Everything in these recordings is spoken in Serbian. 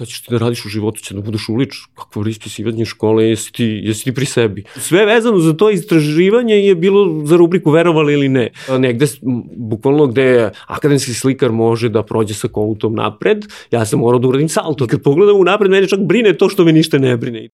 šta ćeš ti da radiš u životu, će da budeš ulič, kakvo ispisivanje škole, jesi ti, jesi ti pri sebi. Sve vezano za to istraživanje je bilo za rubriku verovali ili ne. Negde, bukvalno gde akademski slikar može da prođe sa kolutom napred, ja sam morao da uradim salto. Kad pogledam u napred, mene čak brine to što me ništa ne brine.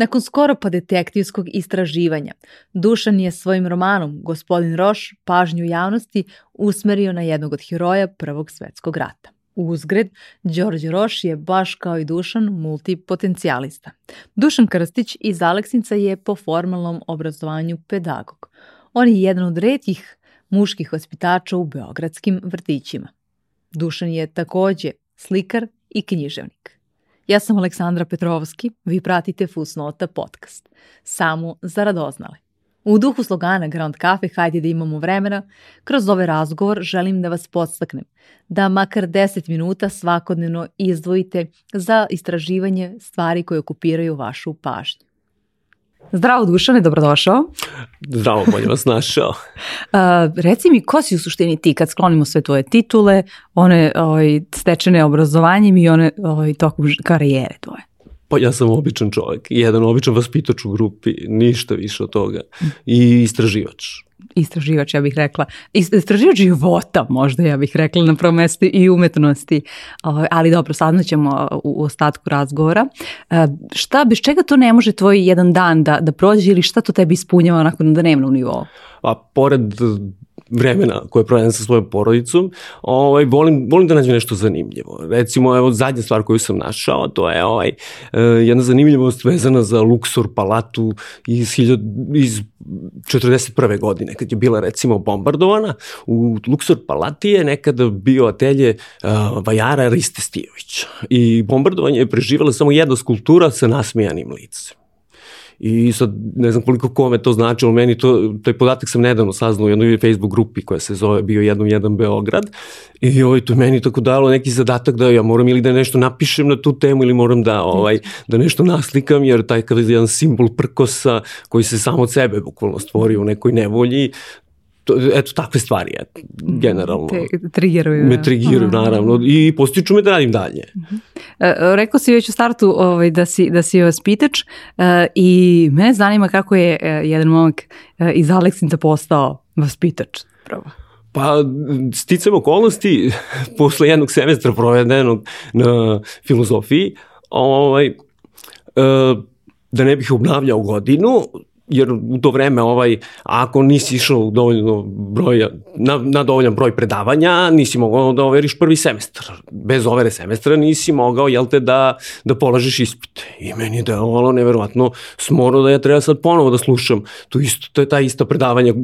Nakon skoro pa detektivskog istraživanja, Dušan je svojim romanom Gospodin Roš pažnju javnosti usmerio na jednog od heroja Prvog svetskog rata. Uzgred, Đorđe Roš je baš kao i Dušan multipotencijalista. Dušan Krstić iz Aleksinca je po formalnom obrazovanju pedagog. On je jedan od redkih muških vaspitača u beogradskim vrtićima. Dušan je takođe slikar i književnik. Ja sam Aleksandra Petrovski, vi pratite Fusnota podcast. Samo za radoznale. U duhu slogana Grand Cafe hajde da imamo vremena, kroz ovaj razgovor želim da vas podstaknem da makar 10 minuta svakodnevno izdvojite za istraživanje stvari koje okupiraju vašu pažnju. Zdravo Dušane, dobrodošao. Zdravo, bolje vas našao. uh, reci mi, ko si u suštini ti kad sklonimo sve tvoje titule, one ovaj, stečene obrazovanjem i one ovaj, tokom karijere tvoje? Pa ja sam običan čovjek, jedan običan vaspitač u grupi, ništa više od toga. I istraživač istraživač, ja bih rekla, istraživač života možda, ja bih rekla na prvom mestu i umetnosti, ali dobro, saznaćemo u ostatku razgovora. E, šta, bez čega to ne može tvoj jedan dan da, da prođe ili šta to tebi ispunjava onako na dnevnom nivou? A pored vremena koje provedem sa svojom porodicom, ovaj, volim, volim da nađem nešto zanimljivo. Recimo, evo, zadnja stvar koju sam našao, to je ovaj, uh, jedna zanimljivost vezana za Luxor palatu iz, hiljad, iz 41. godine, kad je bila recimo bombardovana. U Luxor palati je nekada bio atelje uh, vajara Riste Stijovića. I bombardovanje je preživala samo jedna skulptura sa nasmijanim licem. I sad ne znam koliko kome to značilo, meni to, taj podatak sam nedavno saznao u jednoj Facebook grupi koja se zove Bio jednom jedan Beograd. I ovaj, to meni tako dalo neki zadatak da ja moram ili da nešto napišem na tu temu ili moram da, ovaj, da nešto naslikam jer taj kada je jedan simbol prkosa koji se samo od sebe bukvalno stvorio u nekoj nevolji, to, eto, takve stvari, eto, generalno. Te triggeruju. Me triggeruju, naravno, i postiču me da radim dalje. Uh -huh. e, rekao si već u startu ovaj, da si, da si vaspitač e, i mene zanima kako je e, jedan momak e, iz Aleksinca postao vaspitač. Pravo. Pa, sticam okolnosti, posle jednog semestra provedenog na filozofiji, ovaj, e, da ne bih obnavljao godinu, jer u to vreme ovaj, ako nisi išao dovoljno broja, na, na dovoljan broj predavanja, nisi mogao da overiš prvi semestar. Bez overe semestra nisi mogao, jel te, da, da polažeš ispit. I meni je delovalo neverovatno smoro da ja treba sad ponovo da slušam tu isto, to je ta ista predavanja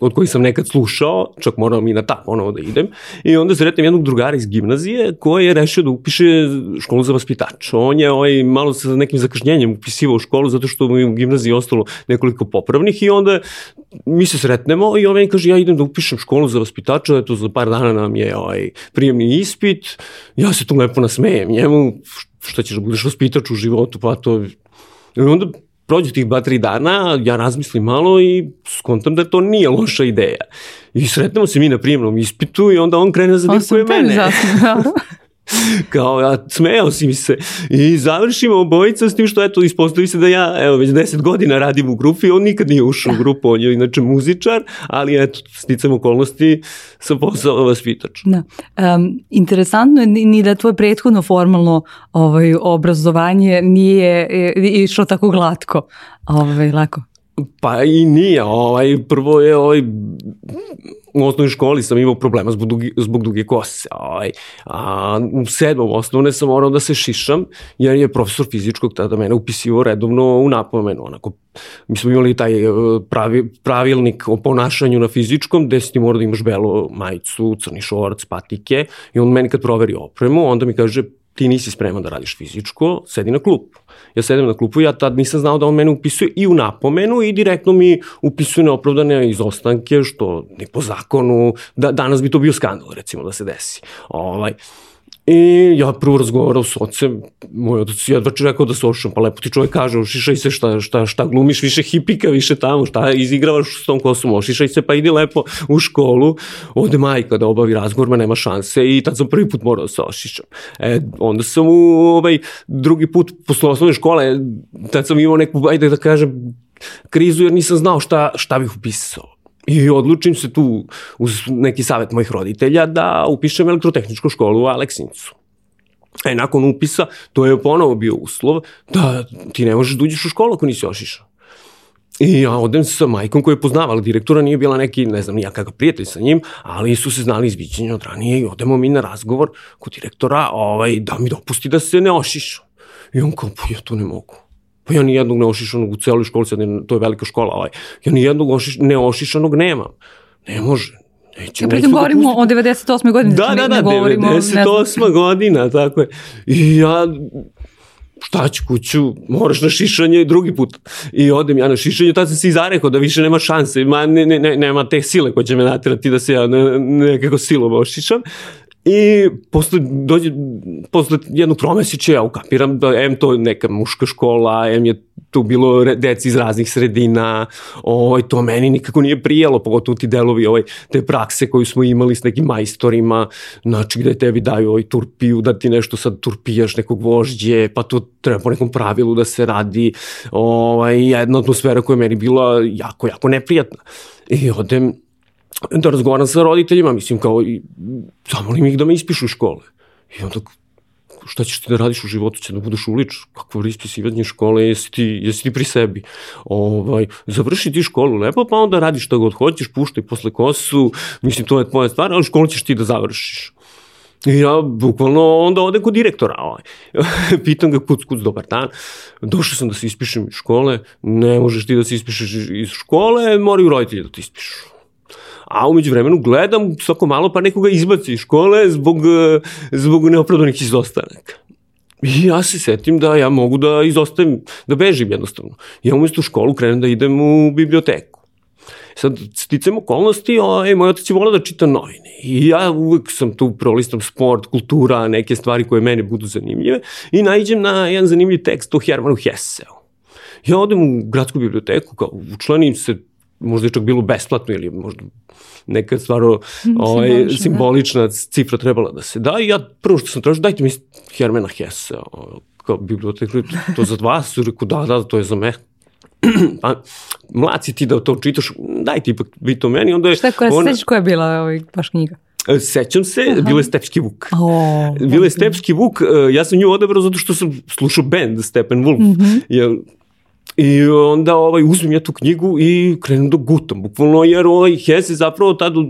od kojih sam nekad slušao, čak moram i na ta ponovo da idem, i onda sretnem jednog drugara iz gimnazije koji je rešio da upiše školu za vaspitač. On je ovaj, malo sa nekim zakašnjenjem upisivao školu zato što mu je u gimnaziji ostalo nekoliko popravnih i onda mi se sretnemo i ovaj kaže ja idem da upišem školu za vaspitača, eto za par dana nam je ovaj, prijemni ispit, ja se tu lepo nasmejem njemu, šta ćeš da budeš vaspitač u životu, pa to... I onda prođe tih dva, tri dana, ja razmislim malo i skontam da to nije loša ideja. I sretnemo se mi na prijemnom ispitu i onda on krene za je mene. kao ja smejao si mi se. I završimo obojica s tim što eto ispostavi se da ja evo već 10 godina radim u grupi on nikad nije ušao u grupu on je inače muzičar ali eto sticam okolnosti sam postao vaspitač da. Um, interesantno je ni da tvoje prethodno formalno ovaj, obrazovanje nije išlo tako glatko. Ovaj, lako Pa i nije, ovaj, prvo je ovaj, u osnovnoj školi sam imao problema zbog, dugi, zbog duge kose. Ovaj. A u sedmom osnovne sam morao da se šišam, jer je profesor fizičkog tada mene upisivo redovno u napomenu. Onako, mi smo imali taj e, pravi, pravilnik o ponašanju na fizičkom, gde si ti mora da imaš belu majicu, crni šorac, patike, i on meni kad proveri opremu, onda mi kaže, ti nisi spreman da radiš fizičko, sedi na klupu. Ja sedem na klupu, ja tad nisam znao da on mene upisuje i u napomenu i direktno mi upisuje neopravdane izostanke, što ne po zakonu, da, danas bi to bio skandal, recimo, da se desi. Ovaj, I ja prvo razgovarao s ocem, moj otac jedva čekao da se ošišam, pa lepo ti čovjek kaže, ošišaj se, šta, šta, šta glumiš, više hipika, više tamo, šta izigravaš s tom kosom, ošišaj se, pa idi lepo u školu, ovde majka da obavi razgovor, ma nema šanse i tad sam prvi put morao da se ošišam. E, onda sam u ovaj, drugi put posle osnovne škole, tad sam imao neku, ajde da kažem, krizu jer nisam znao šta, šta bih upisao. I odlučim se tu uz neki savet mojih roditelja da upišem elektrotehničku školu u Aleksincu. E, nakon upisa, to je ponovo bio uslov da ti ne možeš da uđeš u školu ako nisi ošišao. I ja odem sa majkom koja je poznavala direktora, nije bila neki, ne znam, kakav prijatelj sa njim, ali su se znali izviđenja od ranije i odemo mi na razgovor kod direktora ovaj, da mi dopusti da se ne ošiša. I on kao, pa ja to ne mogu. Pa ja ni jednog neošišanog u celoj školi, sad to je velika škola, ovaj, ja ni jednog ošiš, neošišanog nemam. Ne može. Neće, ja pritom govorimo o 98. godini. Da, da, da, 98. godina, tako je. I ja šta ću kuću, moraš na šišanje drugi put. I odem ja na šišanje, tad sam se i zarekao da više nema šanse, ma, ne, ne, ne, nema te sile koje će me natirati da se ja ne, nekako silom ošišam. I posle, dođe, posle jednog tromesića ja ukapiram da em to neka muška škola, em je tu bilo deci iz raznih sredina, ovaj, to meni nikako nije prijelo, pogotovo ti delovi ovaj, te prakse koju smo imali s nekim majstorima, znači gde tebi daju ovaj turpiju, da ti nešto sad turpijaš nekog vožđe, pa to treba po nekom pravilu da se radi, ovaj, jedna atmosfera koja je meni bila jako, jako neprijatna. I odem, da razgovaram sa roditeljima, mislim kao i zamolim ih da me ispišu škole. I onda šta ćeš ti da radiš u životu, će da budeš ulič, kakvo ispisivanje škole, jesi ti, jesi ti pri sebi. Ovaj, završi ti školu lepo, pa onda radiš šta god hoćeš, puštaj posle kosu, mislim to je tvoja stvar, ali školu ćeš ti da završiš. I ja bukvalno onda ode kod direktora. Ovaj. Pitam ga kuc, kuc, dobar dan. Došao sam da se ispišem iz škole. Ne možeš ti da se ispišeš iz škole, moraju roditelji da ti ispišu a umeđu vremenu gledam svako malo pa nekoga izbaci iz škole zbog, zbog neopravdanih izostanaka. I ja se setim da ja mogu da izostavim, da bežim jednostavno. Ja umesto školu krenem da idem u biblioteku. Sad, sticam okolnosti, o, moj otac je volao da čita novine. I ja uvek sam tu prolistam sport, kultura, neke stvari koje mene budu zanimljive i najđem na jedan zanimljiv tekst o Hermanu Hesseu. Ja odem u gradsku biblioteku, kao učlanim se, možda je čak bilo besplatno ili možda neka stvarno ovaj, simbolična, simbolična da. cifra trebala da se da i ja prvo što sam tražio, dajte mi Hermana Hesse, kao biblioteku, to za vas, rekao da, da, to je za me. pa, mlad si ti da to čitaš, dajte ipak vi to meni, onda je... Šta, koja ona... sećaš koja je bila ovaj, baš knjiga? E, sećam se, Aha. bilo je Stepski Vuk. Oh, bilo je Stepski Vuk, e, ja sam nju odabrao zato što sam slušao band Stepen Wolf. Mm -hmm. Jer I onda ovaj, uzmem ja tu knjigu i krenem da gutam, bukvalno, jer ovaj Hesse zapravo tad u,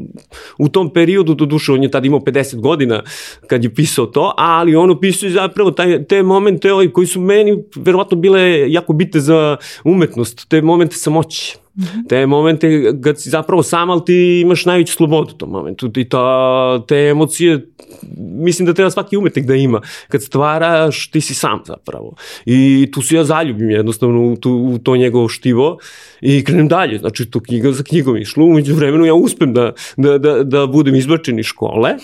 u tom periodu, do duše, on je tad imao 50 godina kad je pisao to, ali on opisuje zapravo taj, te momente ovaj, koji su meni verovatno bile jako bitne za umetnost, te momente samoće. Mm -hmm. Te momente kad si zapravo sam, ali ti imaš najveću slobodu u tom momentu. I ta, te emocije, mislim da treba svaki umetnik da ima. Kad stvaraš, ti si sam zapravo. I tu se ja zaljubim jednostavno u, tu, u to njegovo štivo i krenem dalje. Znači, tu knjiga za knjigom išlo. Umeđu vremenu ja uspem da, da, da, da budem izbačen iz škole.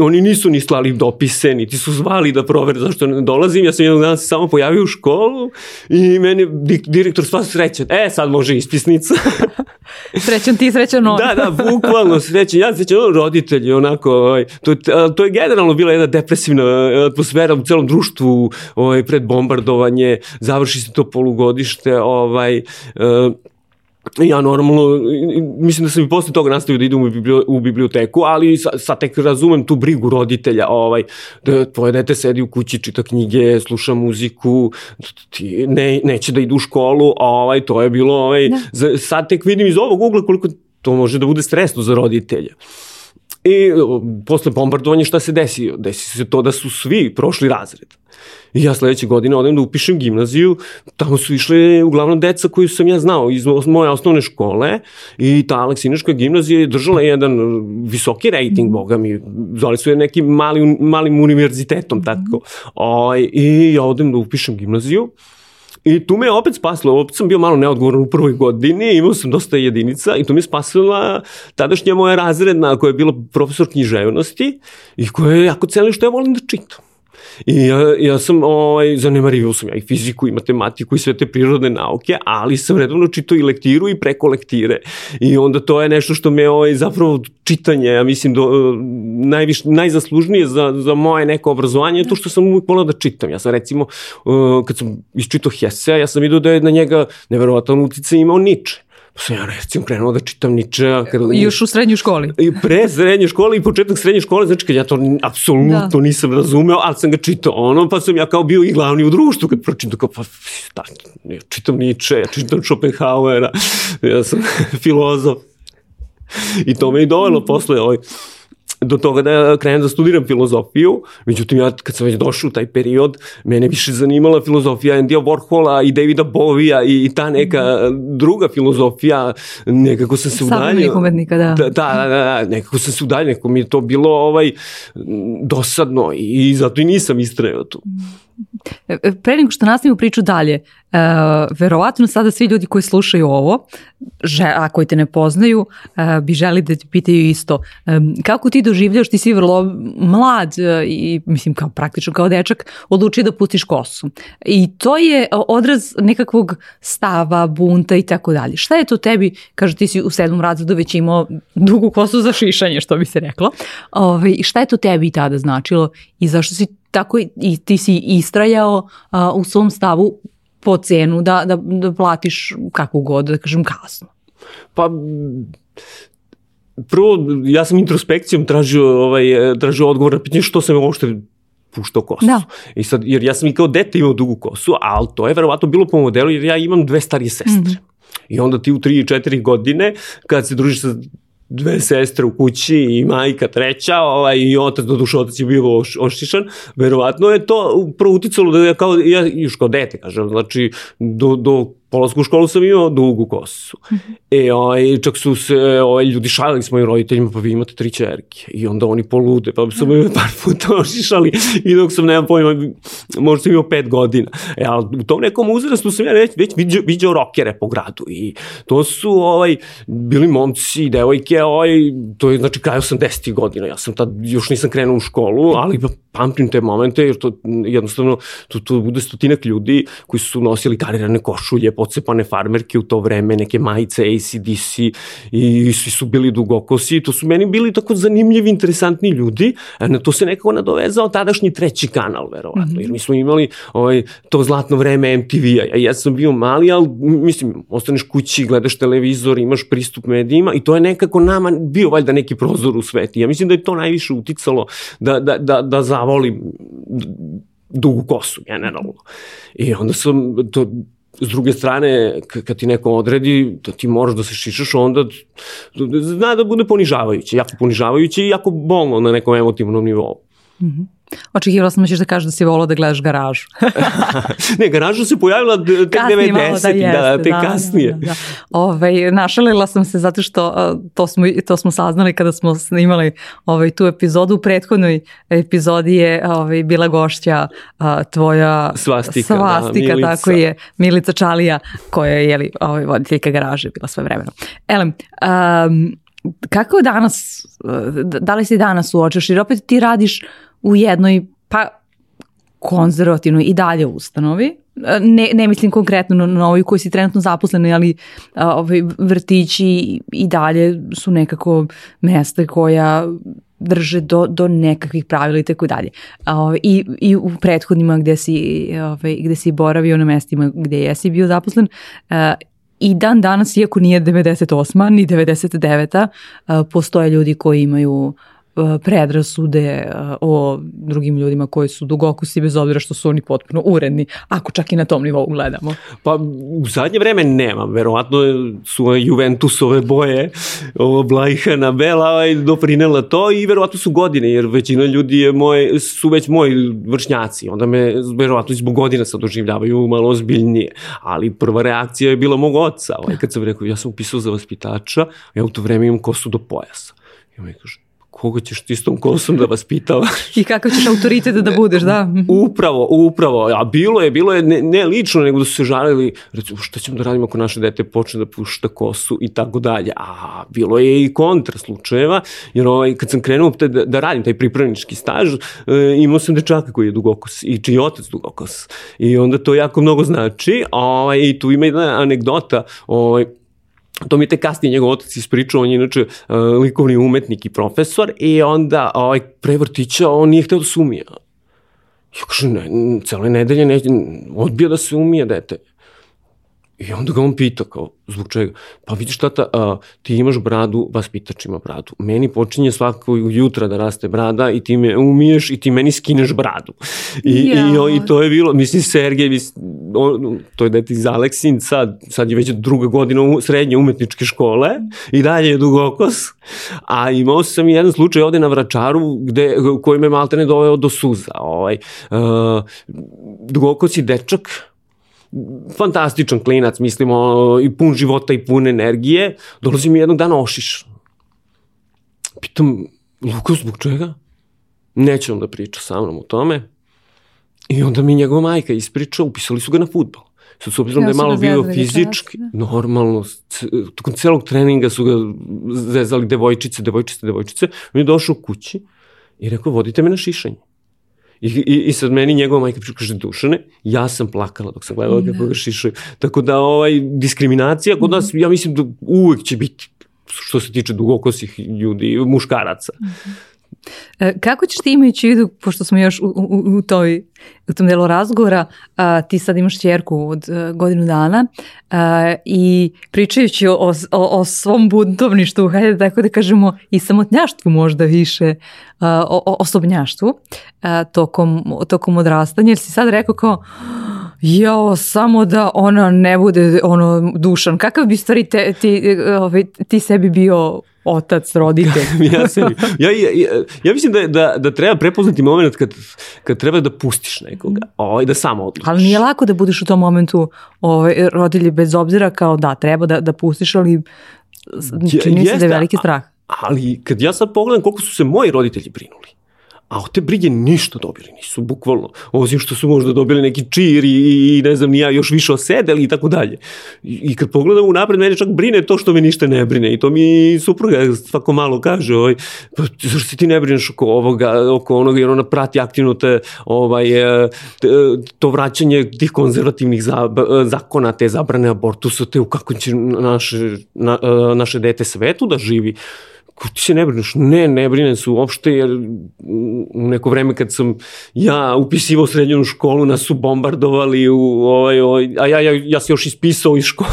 Oni nisu ni slali dopise, niti su zvali da provere zašto ne dolazim. Ja sam jednog dana se samo pojavio u školu i meni direktor sva srećan. E, sad može ispisnica. srećan ti, srećan on. da, da, bukvalno srećan. Ja srećan on roditelji, onako, ovaj, to, to je generalno bila jedna depresivna atmosfera u celom društvu ovaj, pred bombardovanje, završi se to polugodište, ovaj, uh, ja normalno, mislim da sam i posle toga nastavio da idem u biblioteku, ali sad tek razumem tu brigu roditelja, ovaj, da tvoje dete sedi u kući, čita knjige, sluša muziku, ti ne, neće da idu u školu, ovaj, to je bilo, ovaj, da. sad tek vidim iz ovog ugla koliko to može da bude stresno za roditelja. I posle bombardovanja šta se desi? Desi se to da su svi prošli razred. I ja sledeće godine odem da upišem gimnaziju, tamo su išle uglavnom deca koju sam ja znao iz moje osnovne škole i ta Aleksinaška gimnazija je držala jedan visoki rating, boga mi, zvali su je nekim malim, malim univerzitetom, tako. O, ovaj, I ja odem da upišem gimnaziju I tu me opet spasilo, opet sam bio malo neodgovoran u prvoj godini, imao sam dosta jedinica i tu me spasila tadašnja moja razredna koja je bila profesor književnosti i koja je jako cenila što ja volim da čitam. I ja, ja sam, ovaj, zanemarivao sam ja i fiziku i matematiku i sve te prirodne nauke, ali sam redovno čitao i lektiru i preko lektire. I onda to je nešto što me ovaj, zapravo čitanje, ja mislim, do, najviš, najzaslužnije za, za moje neko obrazovanje je to što sam uvijek volao da čitam. Ja sam recimo, uh, kad sam isčitao Hesea, ja sam vidio da je na njega neverovatan uticaj imao Nietzsche Pa sam ja recimo krenuo da čitam Ničea. Kada, Još u srednjoj školi. I pre srednje škole i početak srednje škole, znači kad ja to apsolutno da. nisam razumeo, ali sam ga čitao ono, pa sam ja kao bio i glavni u društvu kad pročitam, kao pa da, ja čitam Niče, ja čitam Schopenhauera, ja sam filozof. I to me i dovelo posle ovaj, do toga da krenem da studiram filozofiju, međutim ja kad sam već došao u taj period, mene više zanimala filozofija Andy Warhola i Davida Bovija i ta neka druga filozofija, nekako sam se udaljio. Savremenih umetnika, da. Da, da, da, da, nekako sam se udaljio, nekako mi je to bilo ovaj, dosadno i zato i nisam istrajao tu. E, pre nego što nastavimo priču dalje, uh, verovatno sada svi ljudi koji slušaju ovo, že, a koji te ne poznaju, uh, bi želi da te pitaju isto. Um, kako ti doživljaš, ti si vrlo mlad uh, i mislim kao praktično kao dečak, odlučio da pustiš kosu. I to je odraz nekakvog stava, bunta i tako dalje. Šta je to tebi, kaže ti si u sedmom razredu već imao dugu kosu za šišanje, što bi se reklo. Ove, ovaj, šta je to tebi tada značilo i zašto si tako i ti si istrajao a, u svom stavu po cenu da, da, da platiš kakvu god, da kažem, kasno. Pa, prvo, ja sam introspekcijom tražio, ovaj, tražio odgovor na pitanje što sam uopšte puštao kosu. Da. I sad, jer ja sam i kao dete imao dugu kosu, ali to je verovatno bilo po modelu jer ja imam dve starije sestre. Mm -hmm. I onda ti u 3 i 4 godine, kad se družiš sa dve sestre u kući i majka treća, ovaj, i otac, do duše otac je bio oš, ošišan, verovatno je to prvo uticalo da ja kao, ja još kao dete, kažem, znači, do, do polasku u školu sam imao dugu kosu. -hmm. E, ovaj, čak su se ovaj, ljudi šalili s mojim roditeljima, pa vi imate tri čerke. I onda oni polude, pa su me par puta ošišali i dok sam, nemam pojma, možda sam imao pet godina. E, ali u tom nekom uzrastu sam ja već, već viđao, viđao rokere po gradu i to su ovaj, bili momci i devojke, ovaj, to je znači kraj 80. godina. Ja sam tad, još nisam krenuo u školu, ali pa pamtim te momente, jer to jednostavno, to, to bude stotinak ljudi koji su nosili karirane košulje, pocepane farmerke u to vreme, neke majice ACDC i svi su bili dugokosi. To su meni bili tako zanimljivi, interesantni ljudi. Na to se nekako nadovezao tadašnji treći kanal, verovatno. Mm -hmm. Jer mi smo imali ovaj, to zlatno vreme MTV-a. Ja, ja sam bio mali, ali mislim, ostaneš kući, gledaš televizor, imaš pristup medijima i to je nekako nama bio valjda neki prozor u sveti. Ja mislim da je to najviše uticalo da, da, da, da zavolim dugu kosu, generalno. I onda sam, to, s druge strane, kad ti neko odredi da ti moraš da se šišaš, onda zna da bude ponižavajuće, jako ponižavajuće i jako bolno na nekom emotivnom nivou. Mm -hmm. Očekivala sam da ćeš da kažeš da si volao da gledaš garažu. ne, garaža se pojavila tek 90. Da, jeste, da, tek da, kasnije. Da, da, da. Ove, ovaj, našalila sam se zato što to smo, to smo saznali kada smo snimali ovaj, tu epizodu. U prethodnoj epizodi je ovaj, bila gošća a, tvoja svastika, da, svastika da, Milica. tako je, Milica Čalija, koja je jeli, ovaj, voditeljka garaže bila sve vremeno. Elem, um, kako danas, da li si danas uočaš, jer opet ti radiš u jednoj, pa konzervativnoj i dalje ustanovi, ne, ne mislim konkretno na, na ovoj koji si trenutno zaposleni, ali a, ovaj, vrtići i dalje su nekako mesta koja drže do, do nekakvih pravila i tako dalje. I, I u prethodnima gde si, ovaj, gde si boravio na mestima gde jesi bio zaposlen, a, i dan danas, iako nije 98. ni 99. postoje ljudi koji imaju E, predrasude e, o drugim ljudima koji su dugokusi bez obzira što su oni potpuno uredni, ako čak i na tom nivou gledamo. Pa u zadnje vreme nemam, verovatno su Juventusove boje, ovo Blajhana Bela doprinela to i verovatno su godine, jer većina ljudi je moje, su već moji vršnjaci, onda me verovatno zbog godina sad doživljavaju malo ozbiljnije, ali prva reakcija je bila mog oca, ovaj, kad sam rekao, ja sam upisao za vaspitača, ja u to vreme imam kosu do pojasa. I on mi kaže, koga ćeš ti s tom kosom da vaspitavaš? I kakav ćeš autoritet da budeš, da? Upravo, upravo. A bilo je, bilo je ne, ne lično, nego da su se žalili, recimo, šta ćemo da radimo ako naše dete počne da pušta kosu i tako dalje. A bilo je i kontra slučajeva, jer ovaj, kad sam krenuo da, da radim taj pripravnički staž, e, imao sam dečaka koji je dugokos i čiji je otac dugokos. I onda to jako mnogo znači. Ovaj, I tu ima jedna anegdota, ovaj, to mi je te kasnije njegov otac ispričao, on je inače uh, likovni umetnik i profesor i onda ovaj, pre vrtića on nije hteo da se umije. Ja kažem, ne, cele nedelje ne, odbija da se umije dete. I onda ga on pita kao, zbog čega? Pa vidiš tata, a, ti imaš bradu, vaspitač ima bradu. Meni počinje svako jutra da raste brada i ti me umiješ i ti meni skineš bradu. I, ja. i, i to je bilo, mislim, Sergej, mislim, on, to je dete iz Aleksin, sad, sad je već druga godina u srednje umetničke škole i dalje je dugokos. A imao sam i jedan slučaj ovde na Vračaru gde, koji me maltene doveo do suza. Ovaj, uh, dugokos je dečak, fantastičan klinac, mislimo, i pun života i pun energije, dolazi mi jednog dana ošiš. Pitam, Luka, zbog čega? Neće on da priča sa mnom o tome. I onda mi njegova majka ispriča, upisali su ga na futbol. Sad s obzirom ja da je malo bio fizički, da. normalno, tokom celog treninga su ga zezali devojčice, devojčice, devojčice. On je došao kući i rekao, vodite me na šišanje. I, i, I sad meni njegova majka priča, kaže Dušane, ja sam plakala dok sam gledala kako ga šišaju. Tako da ovaj, diskriminacija kod nas, ja mislim da uvek će biti što se tiče dugokosih ljudi, muškaraca. Mm -hmm. Kako ćeš ti imajući vidu, pošto smo još u, u, u, toj, u tom delu razgovora, a, ti sad imaš čerku od a, godinu dana a, i pričajući o, o, o svom buntovništu, hajde tako da kažemo i samotnjaštvu možda više, a, o, osobnjaštvu tokom, tokom odrastanja, jer si sad rekao kao jo, samo da ona ne bude ono dušan. Kakav bi stvari te, ti, ovaj, ti sebi bio otac, roditelj. ja, sebi, ja, ja, ja, ja mislim da, da, da treba prepoznati moment kad, kad treba da pustiš nekoga, ovaj, da samo odlučiš. Ali nije lako da budeš u tom momentu ovaj, rodilje bez obzira kao da, treba da, da pustiš, ali čini se da je veliki strah. Ali kad ja sad pogledam koliko su se moji roditelji brinuli, a od te brige ništa dobili nisu, bukvalno. Osim što su možda dobili neki čir i, i ne znam, ja još više osedeli i tako dalje. I, I kad pogledam u napred, mene čak brine to što me ništa ne brine. I to mi supruga svako malo kaže, ovaj, pa zašto se ti ne brineš oko ovoga, oko onoga, jer ona prati aktivno te, ovaj, e, te, to vraćanje tih konzervativnih za, zakona, te zabrane abortusa, te u kako će naše, na, e, naše dete svetu da živi ti se ne brineš? Ne, ne brinem se uopšte, jer u neko vreme kad sam ja upisivao srednjenu školu, nas su bombardovali, u, ovaj, ovaj, a ja, ja, ja sam još ispisao iz škole,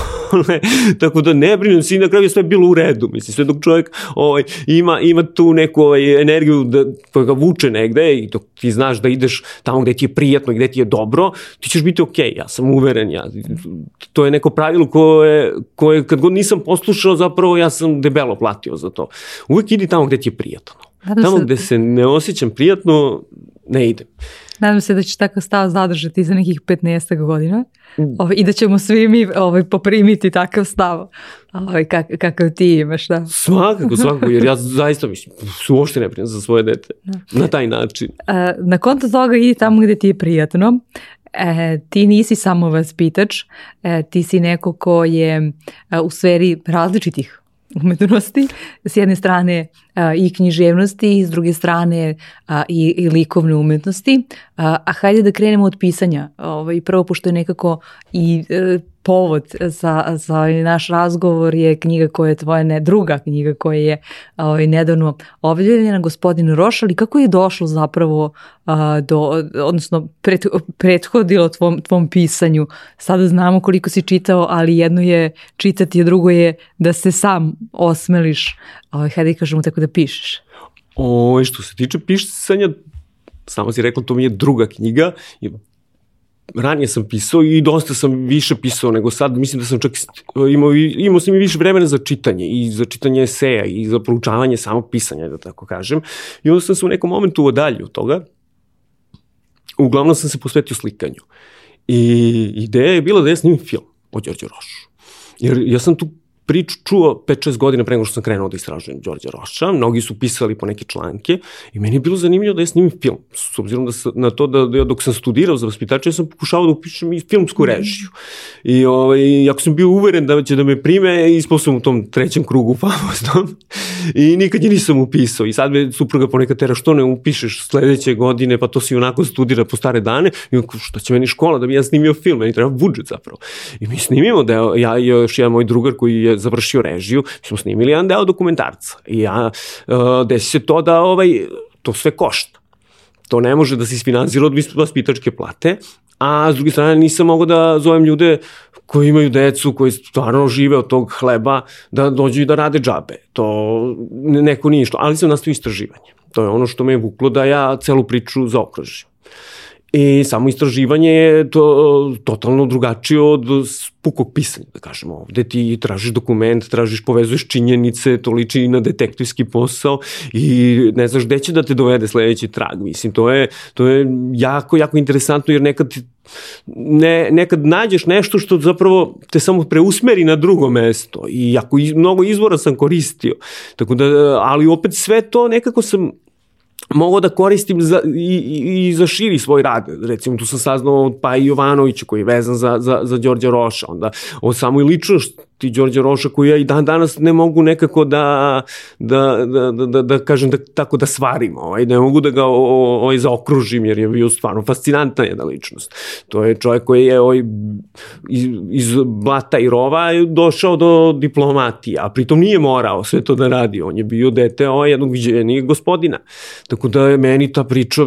tako da ne brinem se i na kraju je sve bilo u redu, mislim, sve dok čovjek ovaj, ima, ima tu neku ovaj, energiju da, koja ga vuče negde i dok ti znaš da ideš tamo gde ti je prijatno i gde ti je dobro, ti ćeš biti okej, okay, ja sam uveren, ja, to je neko pravilo koje, koje kad god nisam poslušao, zapravo ja sam debelo platio za to uvek idi tamo gde ti je prijatno. Tamo se... gde se ne osjećam prijatno, ne idem. Nadam se da ćeš takav stav zadržati za nekih 15 godina mm. ovaj, i da ćemo svi mi ovaj, poprimiti takav stav ovaj, kak, kakav ti imaš. Da. Svakako, svakako, jer ja zaista mislim, uopšte ne prijem za svoje dete da. na taj način. A, na konto toga idi tamo gde ti je prijatno. E, ti nisi samo vaspitač, e, ti si neko ko je e, u sferi različitih umetnosti, s jedne strane a, i književnosti, s druge strane a, i, i likovne umetnosti, a, a hajde da krenemo od pisanja. Ovaj, prvo, pošto je nekako i e, povod za, za naš razgovor je knjiga koja je tvoja ne, druga knjiga koja je ovaj, nedavno objavljena, gospodin Roš, ali kako je došlo zapravo a, do, odnosno pret, prethodilo tvom, tvom pisanju? Sada znamo koliko si čitao, ali jedno je čitati, a drugo je da se sam osmeliš, ovaj, hajde kažemo tako da pišeš. O, što se tiče pisanja, samo si rekla, to mi je druga knjiga, ranije sam pisao i dosta sam više pisao nego sad, mislim da sam čak imao, imao sam i više vremena za čitanje i za čitanje eseja i za proučavanje samog pisanja, da tako kažem. I onda sam se u nekom momentu odalju od toga. Uglavnom sam se posvetio slikanju. I ideja je bila da ja snimim film o Đorđe Rošu. Jer ja sam tu priču čuo 5-6 godina pre nego što sam krenuo da istražujem Đorđa Roša. Mnogi su pisali po neke članke i meni je bilo zanimljivo da ja snimim film. S obzirom da sa, na to da, da dok sam studirao za vaspitača, ja sam pokušavao da upišem i filmsku mhm. režiju. I ovaj, ako sam bio uveren da će da me prime, ispao sam u tom trećem krugu famoznom i nikad je nisam upisao. I sad me supruga ponekad tera što ne upišeš sledeće godine, pa to si onako studira po stare dane. I on, šta će meni škola da bi ja snimio film, meni treba budžet zapravo. I mi snimimo da ja još jedan moj drugar koji je završio režiju, mi smo snimili jedan deo dokumentarca. I ja, uh, desi se to da ovaj, to sve košta. To ne može da se isfinansira od vaspitačke plate, a s druge strane nisam mogao da zovem ljude koji imaju decu, koji stvarno žive od tog hleba, da dođu i da rade džabe. To neko nije što, ali sam nastavio istraživanje. To je ono što me je vuklo da ja celu priču zaokružim. I samo istraživanje je to, totalno drugačije od pukog pisanja, da kažemo. Ovde ti tražiš dokument, tražiš, povezuješ činjenice, to liči na detektivski posao i ne znaš gde će da te dovede sledeći trag. Mislim, to je, to je jako, jako interesantno jer nekad ne, nekad nađeš nešto što zapravo te samo preusmeri na drugo mesto i jako iz, mnogo izvora sam koristio. Tako da, ali opet sve to nekako sam mogao da koristim za, i, i, i za širi svoj rad. Recimo, tu sam saznao od Paji Jovanovića koji je vezan za, za, za Đorđa Roša, onda o samoj ličnosti ti Đorđe Roša koji ja i dan danas ne mogu nekako da, da, da, da, da, da kažem da, tako da svarim, ovaj, ne mogu da ga ovaj, zaokružim jer je bio stvarno fascinantna jedna ličnost. To je čovjek koji je ovaj, iz, iz blata i rova došao do diplomatije, a pritom nije morao sve to da radi, on je bio dete ovaj, jednog viđenijeg gospodina. Tako da je meni ta priča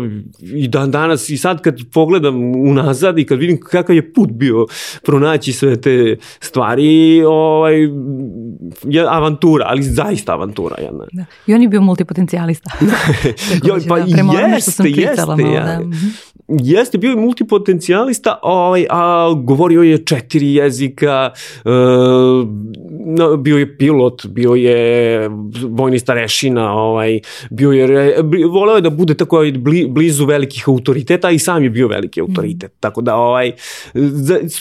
i dan danas i sad kad pogledam unazad i kad vidim kakav je put bio pronaći sve te stvari, ovaj, je avantura, ali zaista avantura jedna. Da. I on je bio multipotencijalista. jo, pa da, jeste, jeste. Malo, ja. da. Mhm. Jeste, bio je multipotencijalista, ovaj, a govorio je četiri jezika, uh, bio je pilot, bio je vojni starešina, ovaj, bio je, voleo je da bude tako blizu velikih autoriteta i sam je bio veliki autoritet, mm. tako da ovaj,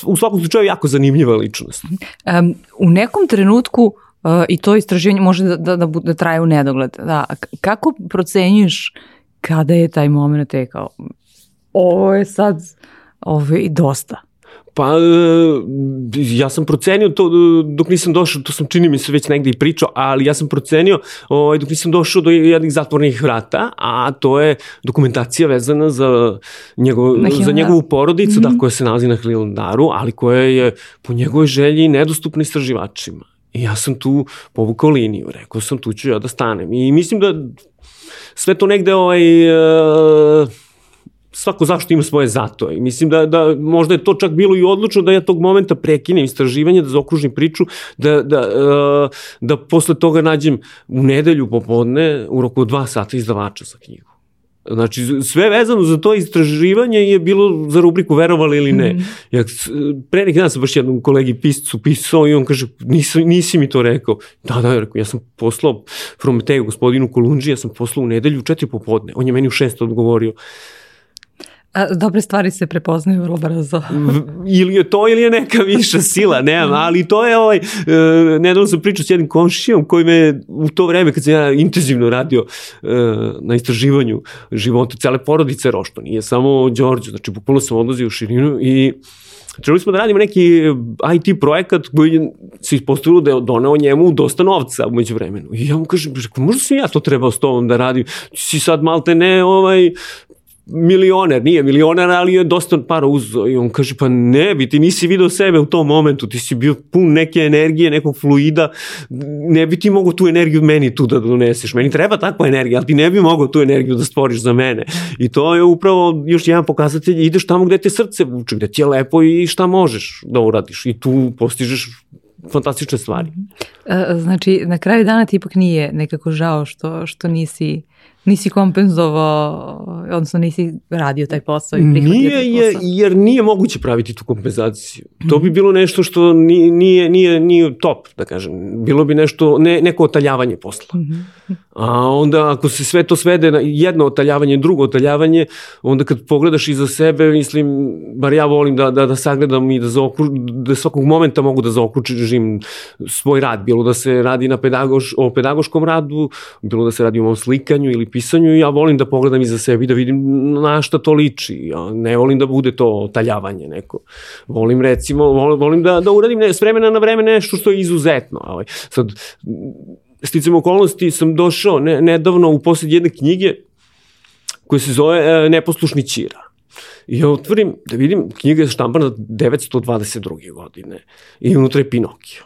u svakom slučaju jako zanimljiva ličnost. Um, u nekom trenutku uh, i to istraživanje može da, da, da, da traje u nedogled. Da. Kako procenjuješ kada je taj moment tekao? Ovo je sad ovo je i dosta. Pa, e, ja sam procenio to dok nisam došao, to sam čini mi se već negde i pričao, ali ja sam procenio ovaj, dok nisam došao do jednih zatvornih vrata, a to je dokumentacija vezana za, njegov, za njegovu porodicu, mm -hmm. da, mhm. koja se nalazi na Hilandaru, ali koja je po njegovoj želji nedostupna istraživačima. I ja sam tu povukao liniju, rekao sam tu ću ja da stanem. I mislim da sve to negde ovaj, uh, svako zašto ima svoje zato. I mislim da, da možda je to čak bilo i odlučno da ja tog momenta prekinem istraživanje, da zaokružim priču, da, da, uh, da posle toga nađem u nedelju popodne u roku dva sata izdavača za knjigu. Znači, sve vezano za to istraživanje je bilo za rubriku verovali ili ne. Mm. Ja, pre neki dan sam baš jednom kolegi piscu pisao i on kaže, nisi, nisi mi to rekao. Da, da, rekao, ja sam poslao Prometeju gospodinu Kolunđi, ja sam poslao u nedelju u četiri popodne. On je meni u šest odgovorio. A, dobre stvari se prepoznaju vrlo brzo. ili je to ili je neka viša sila, nemam, ali to je ovaj, uh, nedavno sam pričao s jednim komšijom koji me u to vreme kad sam ja intenzivno radio uh, na istraživanju života cele porodice Rošto, nije samo Đorđe, znači bukvalno sam odlazio u širinu i trebali smo da radimo neki IT projekat koji se ispostavilo da je doneo njemu dosta novca umeđu vremenu. I ja mu kažem, možda sam ja to trebao s tobom da radim, si sad malte ne ovaj, milioner, nije milioner, ali je dosta para uzo i on kaže pa ne bi, ti nisi video sebe u tom momentu, ti si bio pun neke energije, nekog fluida, ne bi ti mogao tu energiju meni tu da doneseš, meni treba takva energija, ali ti ne bi mogao tu energiju da stvoriš za mene. I to je upravo još jedan pokazatelj, ideš tamo gde te srce vuče, gde ti je lepo i šta možeš da uradiš. I tu postižeš fantastične stvari. E, znači, na kraju dana ti ipak nije nekako žao što, što nisi nisi kompenzovao, odnosno nisi radio taj posao i prihvatio Nije, taj posao? jer nije moguće praviti tu kompenzaciju. To bi bilo nešto što nije, nije, nije, nije top, da kažem. Bilo bi nešto, ne, neko otaljavanje posla. A onda ako se sve to svede na jedno otaljavanje, drugo otaljavanje, onda kad pogledaš iza sebe, mislim, bar ja volim da, da, da sagledam i da, zaokru, da svakog momenta mogu da zaokručim svoj rad, bilo da se radi na pedagoš, o pedagoškom radu, bilo da se radi o mom slikanju ili pisanju, ja volim da pogledam iza sebe i da vidim na šta to liči. Ja ne volim da bude to otaljavanje neko. Volim recimo, volim, da, da uradim ne, s vremena na vreme nešto što je izuzetno. Ovaj. Sad, sticam okolnosti sam došao ne, nedavno u posled jedne knjige koja se zove e, Neposlušni Ćira. I ja otvorim da vidim, knjiga je štampana 922. godine i unutra je Pinokio.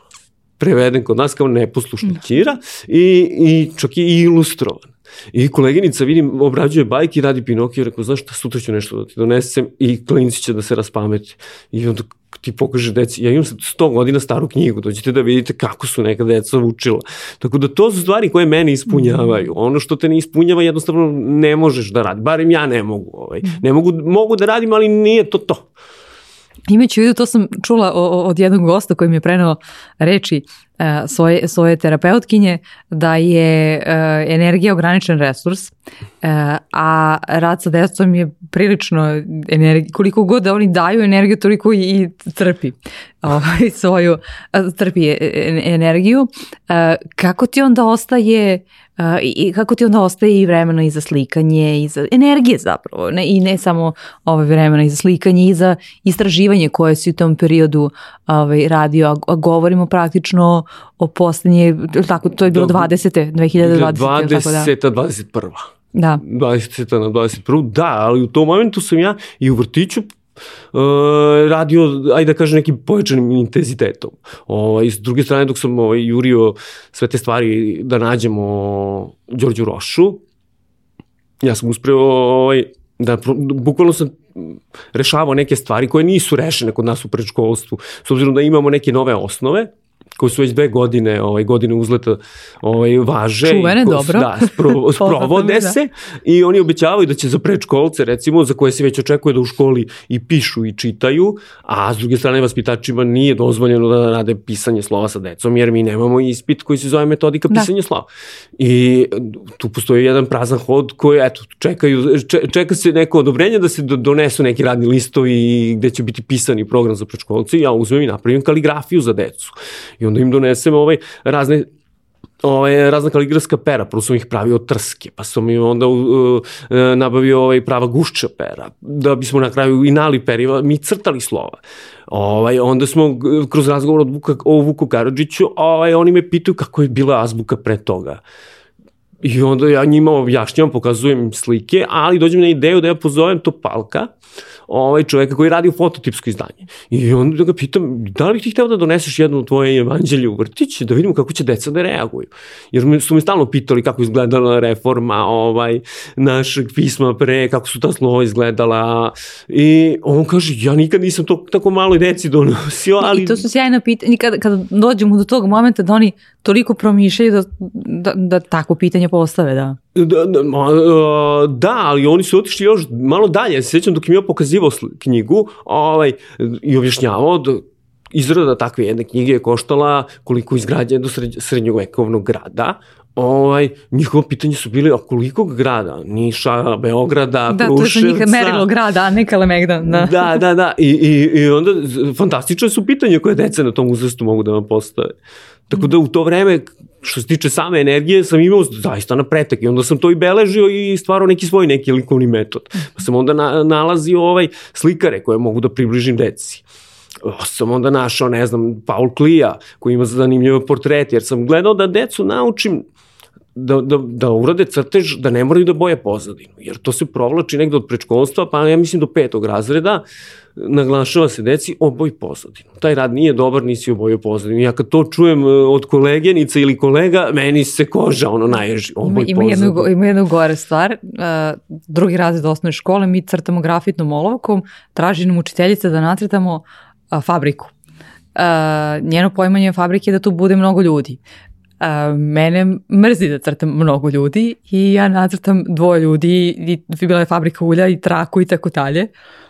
Preveden kod nas kao neposlušni Ćira i, i čak i ilustrovan. I koleginica, vidim, obrađuje bajke i radi Pinokio rekao, znaš šta, sutra ću nešto da ti donesem i klinci će da se raspameti. I onda ti pokaže deci, ja imam sad 100 godina staru knjigu, dođete da vidite kako su neka deca učila. Tako da to su stvari koje mene ispunjavaju. Ono što te ne ispunjava jednostavno ne možeš da radi. Barem ja ne mogu. Ovaj. Ne mogu, mogu da radim, ali nije to to. Imajući u vidu, to sam čula od jednog gosta koji mi je prenao reči e, svoje, svoje terapeutkinje, da je e, energija ograničen resurs, e, a rad sa decom je prilično energija, koliko god da oni daju energiju, toliko i, trpi ovaj, svoju, trpi energiju. Kako ti onda ostaje i kako ti onda ostaje i vremena i za slikanje i za energije zapravo ne, i ne samo ovaj vremena i za slikanje i za istraživanje koje si u tom periodu ovaj, radio, a, a govorimo praktično o poslednje, tako, to je bilo Da, 20. 2020. 20. Tako da. 21. da. 20. na 21. Da, ali u tom momentu sam ja i u vrtiću radio, ajde da kažem, nekim pojačanim intenzitetom. Ovaj, s druge strane, dok sam ovaj, jurio sve te stvari da nađemo Đorđu Rošu, ja sam uspeo ovaj, da, bukvalno sam rešavao neke stvari koje nisu rešene kod nas u predškolstvu, s obzirom da imamo neke nove osnove, koje su već dve godine, ovaj, godine uzleta ovaj, važe. Čuvene, i ko- dobro. Da, spro, sprovode da. se i oni obećavaju da će za predškolce, recimo, za koje se već očekuje da u školi i pišu i čitaju, a s druge strane vaspitačima nije dozvoljeno da rade pisanje slova sa decom, jer mi nemamo ispit koji se zove metodika Da. pisanja slova. I tu postoji jedan prazan hod koji, eto, čekaju, če, čeka se neko odobrenje da se do- donesu neki radni listovi gde će biti pisani program za predškolce i ja uzmem i napravim kaligrafiju za decu. I onda im donesem ovaj razne ovaj, razna kaligrafska pera, prvo sam ih pravio od trske, pa sam im onda uh, uh, nabavio ovaj prava gušća pera, da bismo na kraju i nali periva, mi crtali slova. Ovaj, onda smo kroz razgovor od Vuka, o Vuku Karadžiću, ovaj, oni me pitaju kako je bila azbuka pre toga. I onda ja njima objašnjavam, pokazujem slike, ali dođem na ideju da ja pozovem Topalka, ovaj čoveka koji radi u fototipsko izdanje. I onda ga pitam, da li ti hteo da doneseš jedno tvoje evanđelje u vrtić, da vidimo kako će deca da reaguju. Jer su me stalno pitali kako izgledala reforma ovaj, našeg pisma pre, kako su ta slova izgledala. I on kaže, ja nikad nisam to tako malo deci donosio, ali... I to su sjajna pitanja, kada, kada dođemo do tog momenta da oni toliko promišljaju da, da, da tako pitanje postave, da. Da, da, ma, uh, da, ali oni su otišli još malo dalje. Ja se sjećam dok im ja pokazivao knjigu ovaj, i objašnjavao da izrada takve jedne knjige je koštala koliko izgrađa do sred, srednjovekovnog grada. Ovaj, njihovo pitanje su bili, a koliko grada? Niša, Beograda, Da, to je njih Kruševca. merilo grada, a ne Kalemegdan. Da. Da, da, da. I, i, i onda fantastične su pitanje koje deca na tom uzrastu mogu da vam postave. Tako da u to vreme, što se tiče same energije, sam imao zaista na pretek i onda sam to i beležio i stvarao neki svoj neki likovni metod. Pa sam onda na, nalazio ovaj slikare koje mogu da približim deci. Sam onda našao, ne znam, Paul Klija, koji ima zanimljive portrete, jer sam gledao da decu naučim da, da, da urade crtež, da ne moraju da boje pozadinu, jer to se provlači negde od predškolstva, pa ja mislim do petog razreda, naglašava se deci oboj pozadinu. Taj rad nije dobar, nisi obojio pozadinu. Ja kad to čujem e, od kolegenica ili kolega, meni se koža ono naježi. Oboj ima, jednu, pozadinu. go- ima jednu gore stvar. Uh, drugi razred osnovne škole, mi crtamo grafitnom olovkom, traži nam učiteljica da nacrtamo uh, fabriku. Uh, njeno poimanje fabrike je da tu bude mnogo ljudi. A, mene mrzi da crtam mnogo ljudi i ja nacrtam dvoje ljudi i bila je fabrika ulja i traku i tako dalje. Uh,